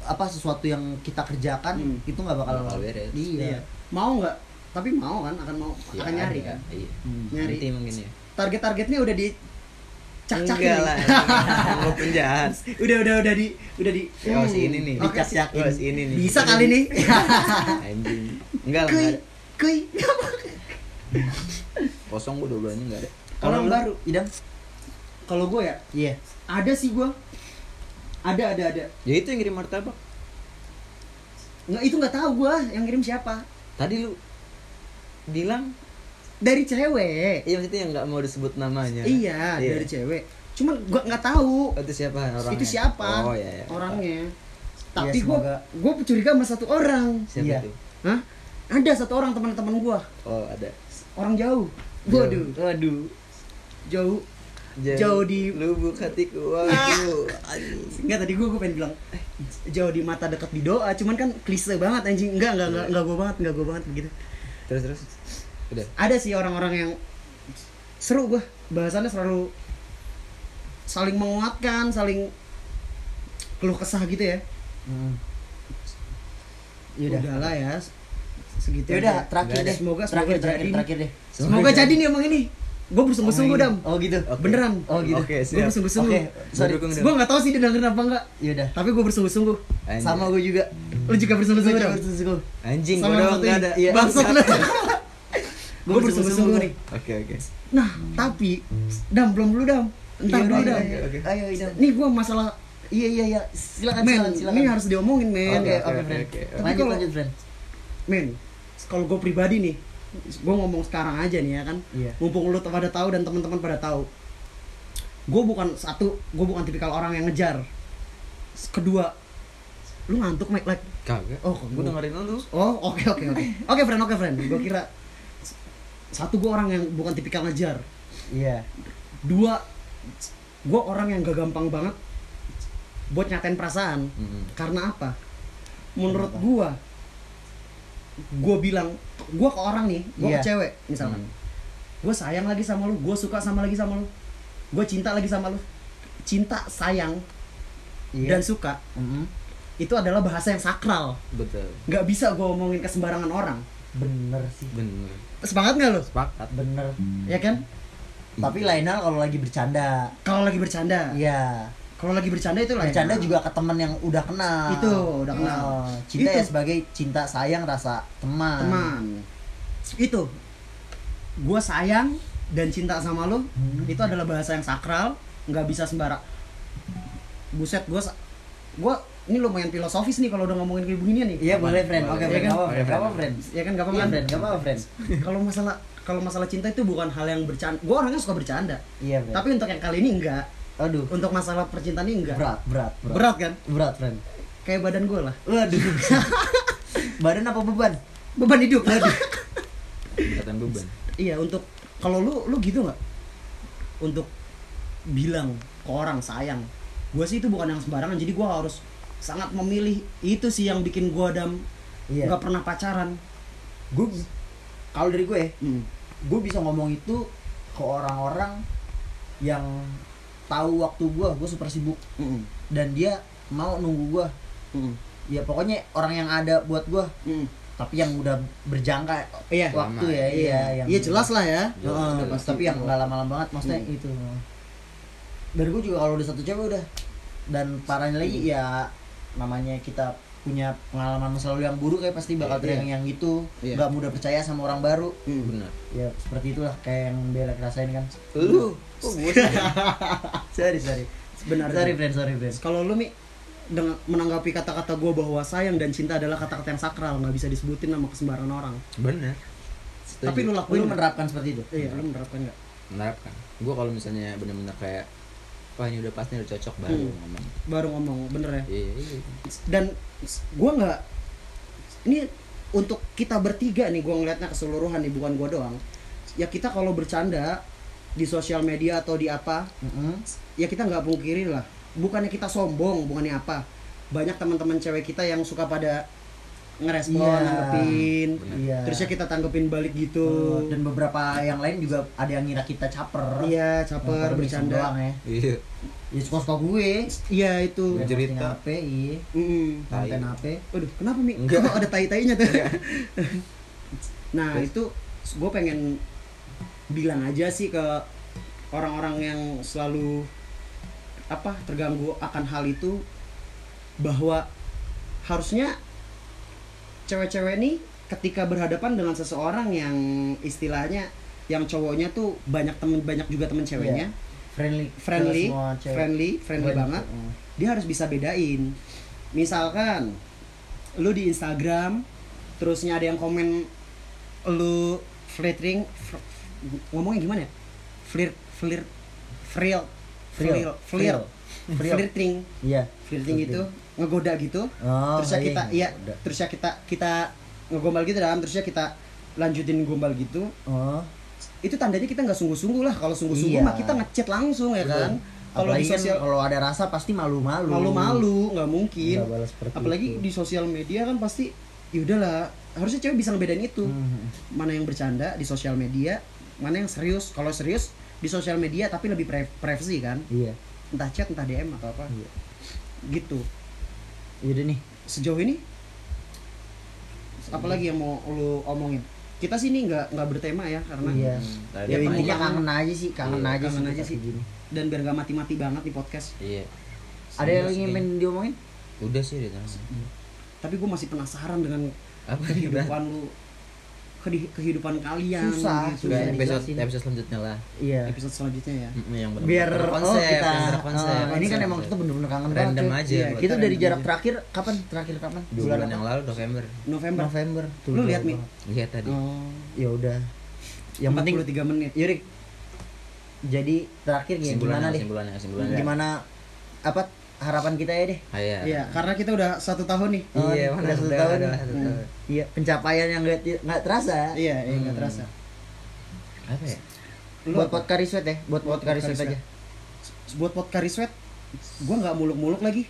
Speaker 1: apa sesuatu yang kita kerjakan
Speaker 2: Hmm.
Speaker 1: itu nggak bakal
Speaker 3: Bakal beres.
Speaker 1: iya.
Speaker 2: Mau nggak tapi mau kan akan mau
Speaker 3: Ya,
Speaker 2: akan nyari
Speaker 3: ada.
Speaker 2: kan?
Speaker 3: iya.
Speaker 1: Hmm.
Speaker 2: nyari.
Speaker 3: Nanti mungkin ya.
Speaker 2: Target-targetnya udah di cak cak
Speaker 3: enggak lah. *laughs* Gue penjahat.
Speaker 2: Udah udah udah di udah di
Speaker 3: oh, si ini nih.
Speaker 1: Dicak-cakin.
Speaker 3: Oh, si ini nih.
Speaker 2: Bisa kali nih. *laughs*
Speaker 3: Anjing. Enggak lah
Speaker 2: kuy
Speaker 3: nggak ada.
Speaker 2: kuy
Speaker 3: kosong gue dua bulannya nggak ada.
Speaker 2: Kalau baru.
Speaker 1: idam
Speaker 2: kalau gue ya?
Speaker 1: Iya.
Speaker 2: Ada sih gue ada ada ada.
Speaker 3: Ya itu yang ngirim martabak.
Speaker 2: Nggak itu nggak tahu gue yang ngirim siapa.
Speaker 3: Tadi lu bilang
Speaker 2: dari cewek.
Speaker 3: Iya maksudnya yang nggak mau disebut namanya.
Speaker 2: Iya
Speaker 3: Iya.
Speaker 2: dari cewek. Cuman gue nggak tahu.
Speaker 3: Itu siapa? Orangnya?
Speaker 2: Itu siapa?
Speaker 3: Oh iya, iya.
Speaker 2: orangnya. Tapi gue
Speaker 1: semoga.
Speaker 2: gue curiga sama satu orang.
Speaker 3: Siapa
Speaker 1: Iya.
Speaker 3: tuh
Speaker 2: Hah? ada satu orang teman-teman gue
Speaker 3: oh ada.
Speaker 2: Orang jauh.
Speaker 3: Jauh.
Speaker 2: waduh.
Speaker 1: Waduh
Speaker 2: jauh Jauh di-
Speaker 3: lubuk hatiku. Waduh. Anjing.
Speaker 2: Enggak tadi gue gue pengen bilang eh, jauh di mata dekat di doa. Cuman kan klise banget anjing. Enggak enggak enggak, enggak gue banget enggak gue banget begitu
Speaker 3: terus terus udah
Speaker 2: ada sih orang-orang yang seru gue bahasannya selalu saling menguatkan saling keluh kesah gitu ya
Speaker 1: hmm. Yaudah.
Speaker 2: udahlah ya segitu
Speaker 1: Ya udah
Speaker 2: aja.
Speaker 1: terakhir deh.
Speaker 2: Semoga-
Speaker 1: terakhir
Speaker 2: semoga
Speaker 1: terakhir
Speaker 2: jadi.
Speaker 1: terakhir deh.
Speaker 2: semoga jadi nih omong ini gue bersungguh-sungguh dam
Speaker 1: Oh gitu.
Speaker 3: Oke.
Speaker 2: beneran
Speaker 1: Oh gitu.
Speaker 3: Oke,
Speaker 2: gue bersungguh-sungguh
Speaker 1: Oke, sorry.
Speaker 3: Dam.
Speaker 2: gue nggak tahu sih dia dengerin apa enggak
Speaker 1: Yaudah.
Speaker 2: tapi gue bersungguh-sungguh.
Speaker 1: Sama gue juga.
Speaker 2: lu juga bersungguh-sungguh dam
Speaker 1: Bersungguh.
Speaker 3: anjing
Speaker 2: Sama
Speaker 3: gue doang ada
Speaker 1: Iya.
Speaker 2: bangsat *laughs* gue bersungguh-sungguh nih
Speaker 3: oke oke
Speaker 2: nah tapi dam belum dulu dam entar
Speaker 1: Iya,
Speaker 2: dulu dam
Speaker 1: iya. Ayo idam.
Speaker 2: nih gue masalah
Speaker 1: Iya iya iya. Silakan
Speaker 2: men
Speaker 1: silakan silakan.
Speaker 2: ini harus diomongin men
Speaker 1: Oke
Speaker 3: Oke,
Speaker 1: oke
Speaker 3: oke,
Speaker 1: friend.
Speaker 3: oke.
Speaker 2: Tapi
Speaker 1: Lanjut
Speaker 2: kalau-
Speaker 1: lanjut friend.
Speaker 2: men kalau gue pribadi nih gue ngomong sekarang aja nih ya kan.
Speaker 1: Iya.
Speaker 2: mumpung lu pada tahu dan teman-teman pada tahu. Gue bukan satu gue bukan tipikal orang yang ngejar. Kedua lu ngantuk Mike? Like
Speaker 3: kagak.
Speaker 2: Oh,
Speaker 3: gue
Speaker 2: gua-
Speaker 3: dengerin lu.
Speaker 2: Oh oke oke oke. Oke friend oke friend. Gue kira satu gue orang yang bukan tipikal ngejar.
Speaker 1: Iya.
Speaker 2: dua gue orang yang gak gampang banget buat nyatain perasaan.
Speaker 3: Mm-mm.
Speaker 2: karena apa? Menurut
Speaker 1: Kenapa?
Speaker 2: Gua gua bilang gua ke orang nih gua
Speaker 1: Iya.
Speaker 2: ke cewek misalkan
Speaker 3: Hmm.
Speaker 2: gua sayang lagi sama lu gua suka sama lagi sama lu gua cinta lagi sama lu cinta sayang
Speaker 1: Iya.
Speaker 2: dan suka
Speaker 1: Mhm.
Speaker 2: itu adalah bahasa yang sakral
Speaker 3: betul
Speaker 2: nggak bisa gua omongin ke sembarangan orang
Speaker 1: bener sih.
Speaker 3: bener
Speaker 2: semangat nggak lu
Speaker 3: sepakat
Speaker 1: Bener.
Speaker 2: ya kan
Speaker 1: Tapi lain hal kalau lagi bercanda.
Speaker 2: kalau lagi bercanda
Speaker 1: Iya.
Speaker 2: Kalau lagi bercanda itu lah
Speaker 1: Bercanda juga ke teman yang udah kenal.
Speaker 2: Itu, udah kenal.
Speaker 1: Oh, cinta
Speaker 2: Itu.
Speaker 1: ya sebagai cinta sayang rasa teman.
Speaker 2: teman itu gua sayang dan cinta sama lu
Speaker 1: Hmm.
Speaker 2: itu adalah bahasa yang sakral nggak bisa sembarang buset gua sa- gua ini lumayan filosofis nih kalau udah ngomongin kayak beginian nih
Speaker 1: Iya boleh friend. Oke
Speaker 2: Iya
Speaker 1: friend.
Speaker 2: kan?
Speaker 1: Gak apa-apa
Speaker 3: Boleh,
Speaker 1: friend.
Speaker 2: Ya kan gak apa-apa kan?
Speaker 1: friend. Gak apa-apa friend.
Speaker 2: kalau masalah kalau masalah cinta itu bukan hal yang bercanda gue orangnya suka bercanda
Speaker 1: iya friend
Speaker 2: tapi untuk yang kali ini enggak
Speaker 1: aduh.
Speaker 2: Untuk masalah percintaan ini enggak?
Speaker 1: Berat berat berat.
Speaker 2: Berat kan?
Speaker 1: Berat friend
Speaker 2: kayak badan gue lah.
Speaker 1: Waduh. *laughs* Badan apa beban?
Speaker 2: Beban hidup.
Speaker 3: Ikatan beban.
Speaker 2: iya untuk kalau lu lu gitu nggak? Untuk bilang ke orang sayang. Gue sih itu bukan yang sembarangan jadi gue harus sangat memilih itu sih yang bikin gue dam
Speaker 1: iya.
Speaker 2: nggak pernah pacaran.
Speaker 1: Gue kalau dari gue
Speaker 2: hmm.
Speaker 1: gue bisa ngomong itu ke orang-orang yang tahu waktu gue gue super sibuk
Speaker 2: Hmm.
Speaker 1: dan dia mau nunggu gue
Speaker 2: Hmm.
Speaker 1: ya pokoknya orang yang ada buat gue
Speaker 2: Hmm.
Speaker 1: tapi yang udah berjangka
Speaker 2: iya
Speaker 1: waktu
Speaker 3: Lama.
Speaker 1: ya iya yang
Speaker 2: iya jelas lah ya
Speaker 1: Heeh,
Speaker 2: Udah pasti
Speaker 1: tapi yang nggak lama-lama banget maksudnya
Speaker 2: Hmm.
Speaker 1: itu dari gue juga kalau udah satu cewek udah dan parahnya lagi
Speaker 2: Hmm.
Speaker 1: ya namanya kita punya pengalaman masa lalu yang buruk kayak pasti bakal
Speaker 2: Iya.
Speaker 1: teriak yang gitu
Speaker 2: Iya.
Speaker 1: nggak mudah percaya sama orang baru
Speaker 2: Hmm.
Speaker 3: Benar.
Speaker 1: ya seperti itulah kayak yang Bella rasain kan
Speaker 3: Lu, kok gue sih? *laughs*
Speaker 1: sorry sorry
Speaker 2: benar
Speaker 1: sorry friend sorry friend
Speaker 2: kalau lu mi dengan menanggapi kata-kata gue bahwa sayang dan cinta adalah kata-kata yang sakral nggak bisa disebutin sama kesembarangan orang
Speaker 3: Benar.
Speaker 2: tapi lu
Speaker 1: lu
Speaker 2: lakuin nggak?
Speaker 1: menerapkan seperti itu
Speaker 2: iya lu menerapkan nggak
Speaker 3: menerapkan. Gue kalau misalnya bener-bener kayak wah ini udah pas nih udah cocok baru
Speaker 2: Hmm.
Speaker 3: ngomong.
Speaker 2: baru ngomong bener ya
Speaker 3: Iya, iya.
Speaker 2: dan gue nggak ini untuk kita bertiga nih gue ngelihatnya keseluruhan nih bukan gue doang ya kita kalau bercanda di sosial media atau di apa
Speaker 1: Mm-mm.
Speaker 2: ya kita nggak pungkiri lah bukannya kita sombong bukannya apa banyak teman-teman cewek kita yang suka pada ngerespon
Speaker 1: Iya.
Speaker 2: nanggepin
Speaker 1: iya
Speaker 2: terusnya kita tanggepin balik
Speaker 1: Oh,
Speaker 2: gitu
Speaker 1: dan beberapa yang lain juga ada yang ngira kita caper
Speaker 2: iya caper bercanda
Speaker 1: doang ya
Speaker 3: Iya.
Speaker 1: ya suka suka gue
Speaker 2: iya itu
Speaker 3: Iya. Cerita.
Speaker 1: HP iya konten
Speaker 3: Tai.
Speaker 1: HP
Speaker 2: Waduh, kenapa Mi?
Speaker 3: Enggak.
Speaker 2: Kok ada tai-tainya tuh? *laughs* nah, itu gue pengen bilang aja sih ke orang-orang yang selalu apa terganggu akan hal itu bahwa harusnya cewek-cewek nih ketika berhadapan dengan seseorang yang istilahnya yang cowoknya tuh banyak temen banyak juga temen ceweknya.
Speaker 1: Friendly
Speaker 2: friendly friendly friendly
Speaker 1: Banyak,
Speaker 2: banget.
Speaker 1: Mm.
Speaker 2: dia harus bisa bedain. Misalkan lu di Instagram terusnya ada yang komen lu flirting fr- ngomongnya gimana ya? Flirt flirt frill flirt
Speaker 1: Frill.
Speaker 2: flirting
Speaker 1: iya.
Speaker 2: Flirting itu ngegoda gitu.
Speaker 1: Oh,
Speaker 2: terus ya
Speaker 1: iya,
Speaker 2: kita
Speaker 1: iya.
Speaker 2: iya terus ya kita kita ngegombal gitu dalam terus ya kita lanjutin gombal gitu.
Speaker 1: Oh.
Speaker 2: Itu tandanya kita nggak sungguh-sungguh lah. Kalau sungguh-sungguh
Speaker 1: Iya.
Speaker 2: mah kita ngechat langsung ya kan? Kalau di
Speaker 1: kan
Speaker 2: sosial
Speaker 1: kalau ada rasa pasti malu-malu.
Speaker 2: Malu-malu nggak mungkin.
Speaker 1: Seperti
Speaker 2: apalagi
Speaker 1: itu.
Speaker 2: di sosial media kan pasti ya udahlah harusnya cewek bisa ngebedain itu.
Speaker 1: Hmm.
Speaker 2: mana yang bercanda di sosial media mana yang serius. Kalau serius di sosial media tapi lebih pri- privacy kan?
Speaker 1: Iya.
Speaker 2: Entah chat entah dm atau apa.
Speaker 1: Iya.
Speaker 2: gitu.
Speaker 1: Yaudah nih.
Speaker 2: Sejauh ini apalagi yang mau lu omongin? Kita sini nggak nggak bertema ya karena
Speaker 1: iya.
Speaker 3: Tadi
Speaker 1: ya intinya
Speaker 2: aja?
Speaker 1: kangen aja sih kangen
Speaker 3: Iya,
Speaker 1: aja
Speaker 2: kangen
Speaker 1: sih
Speaker 2: aja sih.
Speaker 1: gini.
Speaker 2: dan biar gak mati-mati banget di podcast.
Speaker 3: Iya.
Speaker 1: ada yang ingin pengen diomongin?
Speaker 3: Udah sih udah.
Speaker 2: Tapi gue masih penasaran dengan
Speaker 3: Apa
Speaker 2: kehidupan lu kehidupan kalian
Speaker 1: Susah,
Speaker 2: gitu.
Speaker 1: Susah
Speaker 3: episode episode selanjutnya lah.
Speaker 1: iya
Speaker 2: episode selanjutnya ya
Speaker 3: Mm, Yang bener
Speaker 1: biar
Speaker 3: konsep,
Speaker 1: oh kita
Speaker 3: yang berkonsep.
Speaker 1: oh, ini kan
Speaker 3: Konsep.
Speaker 1: emang kita bener-bener kangen
Speaker 3: Random
Speaker 1: banget
Speaker 3: aja
Speaker 2: Iya,
Speaker 3: buat
Speaker 1: kita dari jarak
Speaker 2: aja.
Speaker 1: terakhir kapan terakhir kapan
Speaker 3: dua bulan yang lalu November.
Speaker 2: November
Speaker 1: November Tuh,
Speaker 2: Lu lihat, Mi?
Speaker 1: banget.
Speaker 3: Lihat tadi.
Speaker 2: oh
Speaker 1: ya udah yang penting
Speaker 2: 43 menit
Speaker 1: Yurik jadi terakhir gimana deh
Speaker 3: kesimpulannya.
Speaker 1: gimana apa harapan kita ya deh
Speaker 3: Ah, iya.
Speaker 2: Iya, karena kita udah satu tahun nih.
Speaker 1: Oh,
Speaker 3: Iya,
Speaker 1: udah satu
Speaker 3: udah,
Speaker 1: tahun.
Speaker 3: udah satu
Speaker 2: Hmm.
Speaker 3: tahun.
Speaker 1: iya pencapaian yang nggak nggak terasa
Speaker 2: Iya, iya nggak
Speaker 3: Hmm.
Speaker 2: terasa.
Speaker 3: Apa ya?
Speaker 2: Lu
Speaker 1: buat podcast Kariswet ya buat
Speaker 2: Buat
Speaker 1: podcast Kariswet
Speaker 2: podcast
Speaker 1: aja
Speaker 2: buat podcast sweat, gua nggak muluk-muluk lagi.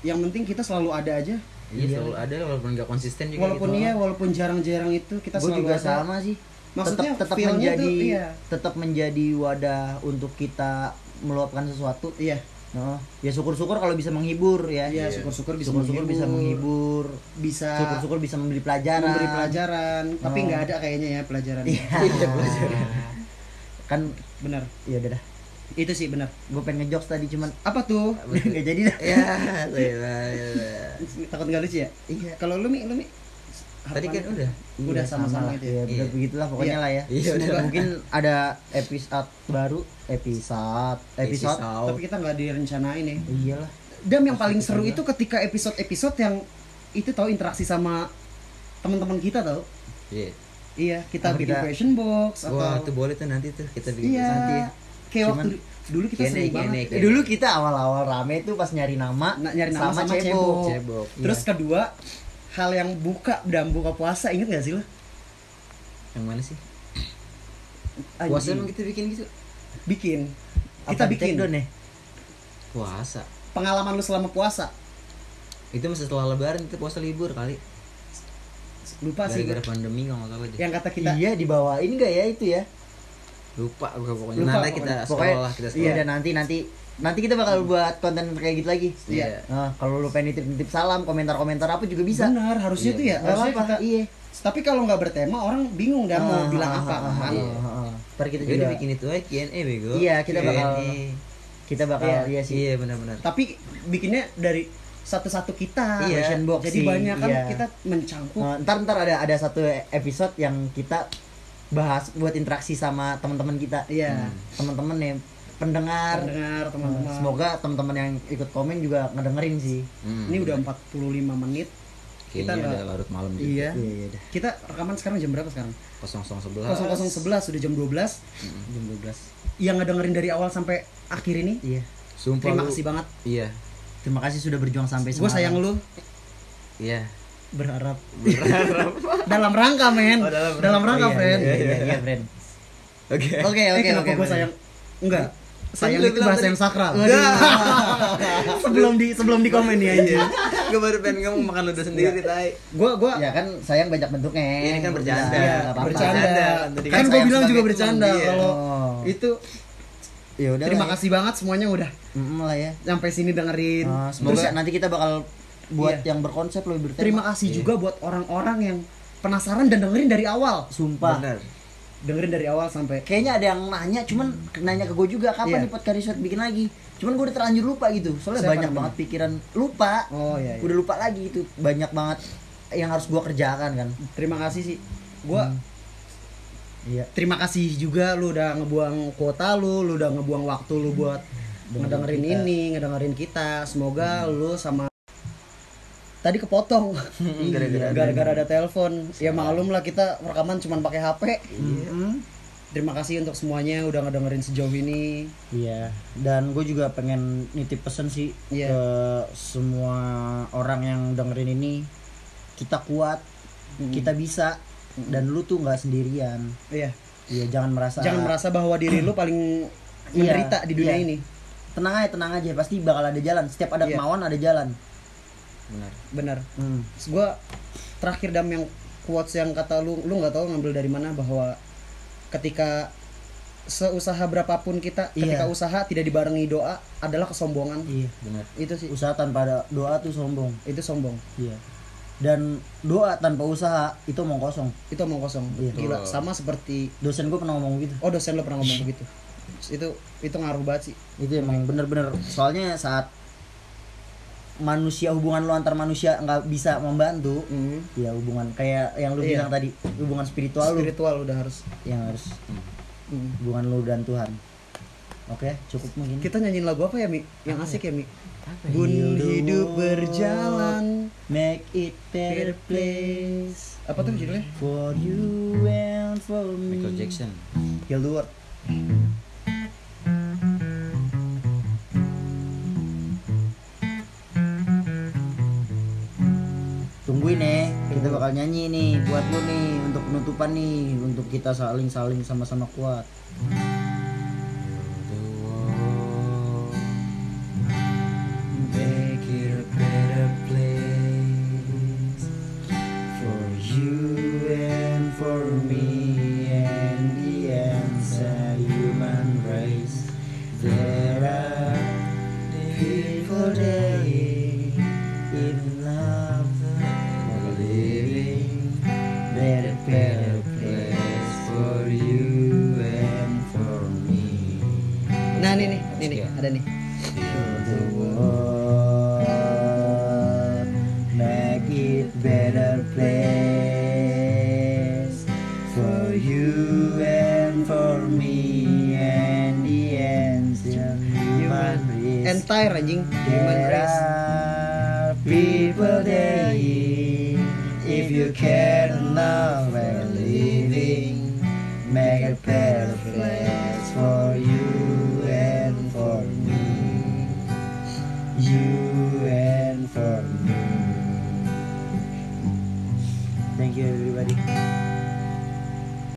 Speaker 2: Yang penting kita selalu ada aja.
Speaker 3: Iya,
Speaker 1: Iya.
Speaker 3: selalu ada walaupun nggak konsisten juga
Speaker 2: Walaupun
Speaker 3: gitu.
Speaker 2: iya, walaupun jarang-jarang itu kita
Speaker 1: gue
Speaker 2: selalu
Speaker 1: juga
Speaker 2: ada.
Speaker 1: sama sih
Speaker 2: Maksudnya
Speaker 1: tetap tetap menjadi
Speaker 2: tuh, iya.
Speaker 1: tetap menjadi wadah untuk kita meluapkan sesuatu
Speaker 2: Iya,
Speaker 1: no. ya syukur-syukur kalau bisa menghibur ya
Speaker 2: iya
Speaker 3: Iya.
Speaker 2: syukur-syukur bisa
Speaker 1: syukur-syukur bisa menghibur
Speaker 2: bisa
Speaker 1: syukur-syukur bisa memberi pelajaran
Speaker 2: memberi pelajaran, tapi
Speaker 1: Oh.
Speaker 2: nggak ada kayaknya ya pelajaran.
Speaker 1: iya *laughs*
Speaker 3: Iya, pelajaran. *laughs*
Speaker 1: kan
Speaker 2: Benar.
Speaker 1: ya udah dah
Speaker 2: Itu sih benar.
Speaker 1: gue pengen ngejokes tadi cuman
Speaker 2: Apa tuh? *laughs*
Speaker 1: nggak jadi dah
Speaker 3: Ya, saya ya.
Speaker 2: Takut nggak lucu ya?
Speaker 1: iya
Speaker 2: Kalau lu Mi, lu Mi
Speaker 3: Tadi kan udah.
Speaker 2: Udah
Speaker 1: Iya,
Speaker 2: sama-sama gitu ya.
Speaker 1: ya, bener
Speaker 3: Iya.
Speaker 1: begitulah pokoknya
Speaker 2: Iya.
Speaker 1: lah ya
Speaker 3: Iya, udah.
Speaker 1: mungkin ada episode baru episode episode
Speaker 3: Episode.
Speaker 2: Tapi kita nggak direncanain ya.
Speaker 1: iyalah
Speaker 2: Dan yang paling seru itu ketika episode-episode yang itu tahu interaksi sama teman-teman kita tahu.
Speaker 3: Iya.
Speaker 2: Iya, kita
Speaker 1: Apa
Speaker 2: bikin
Speaker 1: kita-
Speaker 2: question box atau
Speaker 3: Wah, itu boleh tuh nanti tuh kita bikin
Speaker 2: Iya.
Speaker 3: nanti ya.
Speaker 2: Kayak
Speaker 1: Cuman-
Speaker 2: waktu dulu kita
Speaker 3: Kene,
Speaker 2: sering
Speaker 3: kene,
Speaker 2: banget.
Speaker 3: kene.
Speaker 1: Dulu kita awal-awal rame tuh pas nyari nama,
Speaker 2: Nah, nyari nama sama, cebok.
Speaker 3: Cebok.
Speaker 2: Terus kedua, hal yang buka dan buka puasa inget gak sih lo?
Speaker 3: Yang mana sih?
Speaker 2: Anjing.
Speaker 3: Puasa emang kita bikin gitu.
Speaker 2: bikin. Kita
Speaker 1: Apa,
Speaker 2: bikin
Speaker 1: down ya?
Speaker 3: Puasa.
Speaker 2: pengalaman lu selama puasa.
Speaker 3: Itu masih setelah lebaran kita puasa libur kali.
Speaker 2: Lupa sih.
Speaker 3: Gara-gara pandemi kalau nggak salah deh.
Speaker 2: Yang kata kita
Speaker 1: Iya dibawain nggak ya itu ya?
Speaker 3: Lupa gue pokoknya.
Speaker 2: Lupa,
Speaker 3: nanti kita
Speaker 1: Pokoknya
Speaker 3: sekolah, kita
Speaker 1: iya
Speaker 3: sekolah.
Speaker 1: dan nanti nanti nanti kita bakal buat konten kayak gitu lagi.
Speaker 3: Iya.
Speaker 1: Nah, kalau lu pengen nitip-nitip salam, komentar-komentar apa juga bisa.
Speaker 2: benar harusnya
Speaker 3: Iya.
Speaker 2: tuh ya. Harusnya
Speaker 1: apa-apa.
Speaker 2: kita
Speaker 1: Iya.
Speaker 2: Tapi kalau nggak bertema orang bingung dah mau
Speaker 1: Ah,
Speaker 2: bilang
Speaker 1: ah,
Speaker 2: apa
Speaker 1: ah,
Speaker 2: kan.
Speaker 3: Iya.
Speaker 1: Ntar kita
Speaker 3: Jadi
Speaker 1: juga
Speaker 3: bikin itu aja Q&A bego.
Speaker 1: Iya, kita bakal- kita bakal
Speaker 2: Iya.
Speaker 1: iya, sih.
Speaker 3: Iya benar-benar.
Speaker 2: Tapi bikinnya dari satu-satu kita.
Speaker 3: Iya.
Speaker 1: Box
Speaker 2: Jadi banyak kan
Speaker 1: iya.
Speaker 2: kita mencangkup.
Speaker 1: Nah, ntar ntar ada ada satu episode yang kita bahas buat interaksi sama teman-teman kita.
Speaker 2: Iya.
Speaker 1: Teman-teman nih pendengar.
Speaker 2: Dengar
Speaker 1: Nah,
Speaker 2: teman-teman.
Speaker 1: Semoga teman-teman yang ikut komen juga ngedengerin sih.
Speaker 3: Hmm.
Speaker 2: Ini udah 45 menit. kita
Speaker 3: Kayaknya ada larut malam juga.
Speaker 2: Iya.
Speaker 1: Iya, iya.
Speaker 2: Kita rekaman sekarang jam berapa sekarang?
Speaker 3: 0011.
Speaker 2: 0011 sudah jam 12.
Speaker 1: Jam 12.
Speaker 2: Yang ngedengerin dari awal sampai akhir ini.
Speaker 1: Iya.
Speaker 3: Sumpah
Speaker 2: Terima
Speaker 3: lu-
Speaker 2: kasih banget.
Speaker 3: Iya.
Speaker 1: Terima kasih sudah berjuang sampai
Speaker 2: Gue
Speaker 1: sekarang.
Speaker 2: sayang lu.
Speaker 3: Iya.
Speaker 2: Berharap. *laughs* dalam rangka men.
Speaker 3: Oh, dalam
Speaker 2: dalam rangka,
Speaker 1: Oh, iya,
Speaker 2: friend.
Speaker 1: Iya, iya, iya, friend.
Speaker 3: Oke.
Speaker 1: Oke,
Speaker 2: Eh,
Speaker 1: oke,
Speaker 2: kenapa
Speaker 1: oke.
Speaker 2: gue sayang? Enggak. Sayang itu bahasa
Speaker 3: tadi.
Speaker 2: yang sakral. *laughs*
Speaker 1: Sebelum di sebelum di komen ya aja.
Speaker 3: Gue baru pengen ngomong makan ludah sendiri, tai.
Speaker 2: Gua gua
Speaker 1: Ya kan sayang banyak bentuknya.
Speaker 3: Ini kan bercanda.
Speaker 1: Iya,
Speaker 2: Iya, bercanda.
Speaker 3: Bercanda. Tadi
Speaker 2: Kan,
Speaker 3: kan
Speaker 2: gue bilang juga bercanda
Speaker 3: iya.
Speaker 2: kalau
Speaker 1: Oh.
Speaker 2: itu
Speaker 1: Ya udah.
Speaker 2: terima
Speaker 1: lah ya.
Speaker 2: kasih banget semuanya udah
Speaker 1: Mm, lah ya.
Speaker 2: sampai sini dengerin.
Speaker 1: Ah, semoga
Speaker 2: Terus
Speaker 1: nanti kita bakal buat
Speaker 2: Iya.
Speaker 1: yang berkonsep lebih bertema.
Speaker 2: terima kasih
Speaker 3: Iya.
Speaker 2: juga buat orang-orang yang penasaran dan dengerin dari awal.
Speaker 1: Sumpah.
Speaker 3: Benar.
Speaker 2: Dengerin dari awal sampai
Speaker 1: Kayaknya ada yang nanya, cuman nanya ke gue juga kapan
Speaker 2: Iya.
Speaker 1: nih podcast riset bikin lagi. Cuman gue udah terlanjur lupa gitu. Soalnya
Speaker 2: Siapa
Speaker 1: banyak banget pikiran lupa.
Speaker 2: Oh iya, iya.
Speaker 1: Udah lupa lagi itu. Banyak banget yang harus gue kerjakan kan.
Speaker 2: Terima kasih sih. Gua
Speaker 1: Iya.
Speaker 2: terima kasih juga lu udah ngebuang kuota lu, lu udah ngebuang waktu lu buat ngedengerin
Speaker 1: kita.
Speaker 2: ini, ngedengerin kita. Semoga lu sama tadi kepotong *laughs*
Speaker 3: Gara-gara ada-
Speaker 2: gara-gara ada telepon. Ya maklum lah kita rekaman cuman pakai HP.
Speaker 1: Mm-mm.
Speaker 2: Terima kasih untuk semuanya udah ngedengerin sejauh ini.
Speaker 1: Iya, dan gue juga pengen nitip pesen sih
Speaker 2: Iya.
Speaker 1: ke semua orang yang dengerin ini. Kita kuat, kita bisa, dan lu tuh nggak sendirian.
Speaker 2: Iya.
Speaker 1: Iya, jangan merasa.
Speaker 2: Jangan merasa bahwa diri lu paling
Speaker 1: Iya,
Speaker 2: menderita di dunia
Speaker 1: iya.
Speaker 2: ini.
Speaker 1: Tenang aja, tenang aja. Pasti bakal ada jalan. Setiap ada
Speaker 2: Iya.
Speaker 1: kemauan ada jalan.
Speaker 3: Benar.
Speaker 2: Benar.
Speaker 1: Hmm.
Speaker 2: Terus gua terakhir dam yang quotes yang kata lu lu nggak tahu ngambil dari mana bahwa ketika seusaha berapapun kita ketika
Speaker 1: Iya.
Speaker 2: usaha tidak dibarengi doa adalah kesombongan
Speaker 1: Iya.
Speaker 3: Benar.
Speaker 2: itu sih
Speaker 1: Usaha tanpa ada doa tuh sombong.
Speaker 2: itu sombong
Speaker 1: Iya. Dan doa tanpa usaha itu omong kosong.
Speaker 2: itu omong kosong
Speaker 1: Iya.
Speaker 2: gila sama seperti
Speaker 1: Dosen gue pernah ngomong gitu.
Speaker 2: oh dosen lo pernah ngomong begitu itu itu ngaruh banget sih
Speaker 1: Itu emang bener-bener. Soalnya saat manusia hubungan lu antar manusia nggak bisa membantu,
Speaker 2: Hmm.
Speaker 1: ya hubungan kayak yang lu
Speaker 2: Iya.
Speaker 1: bilang tadi hubungan spiritual, lu.
Speaker 2: Spiritual udah harus.
Speaker 1: Yang harus
Speaker 2: Hmm.
Speaker 1: hubungan lu dan Tuhan. Oke cukup mungkin.
Speaker 2: Kita nyanyiin lagu apa ya mi? Yang asik ya? mi?
Speaker 1: Apa
Speaker 2: Bun hidup. berjalan.
Speaker 1: Make it better place.
Speaker 2: Apa tuh judulnya?
Speaker 1: For you and for me.
Speaker 3: Michael Jackson.
Speaker 1: heal the world kita bakal nyanyi nih buat lu nih untuk penutupan nih untuk kita saling saling sama-sama kuat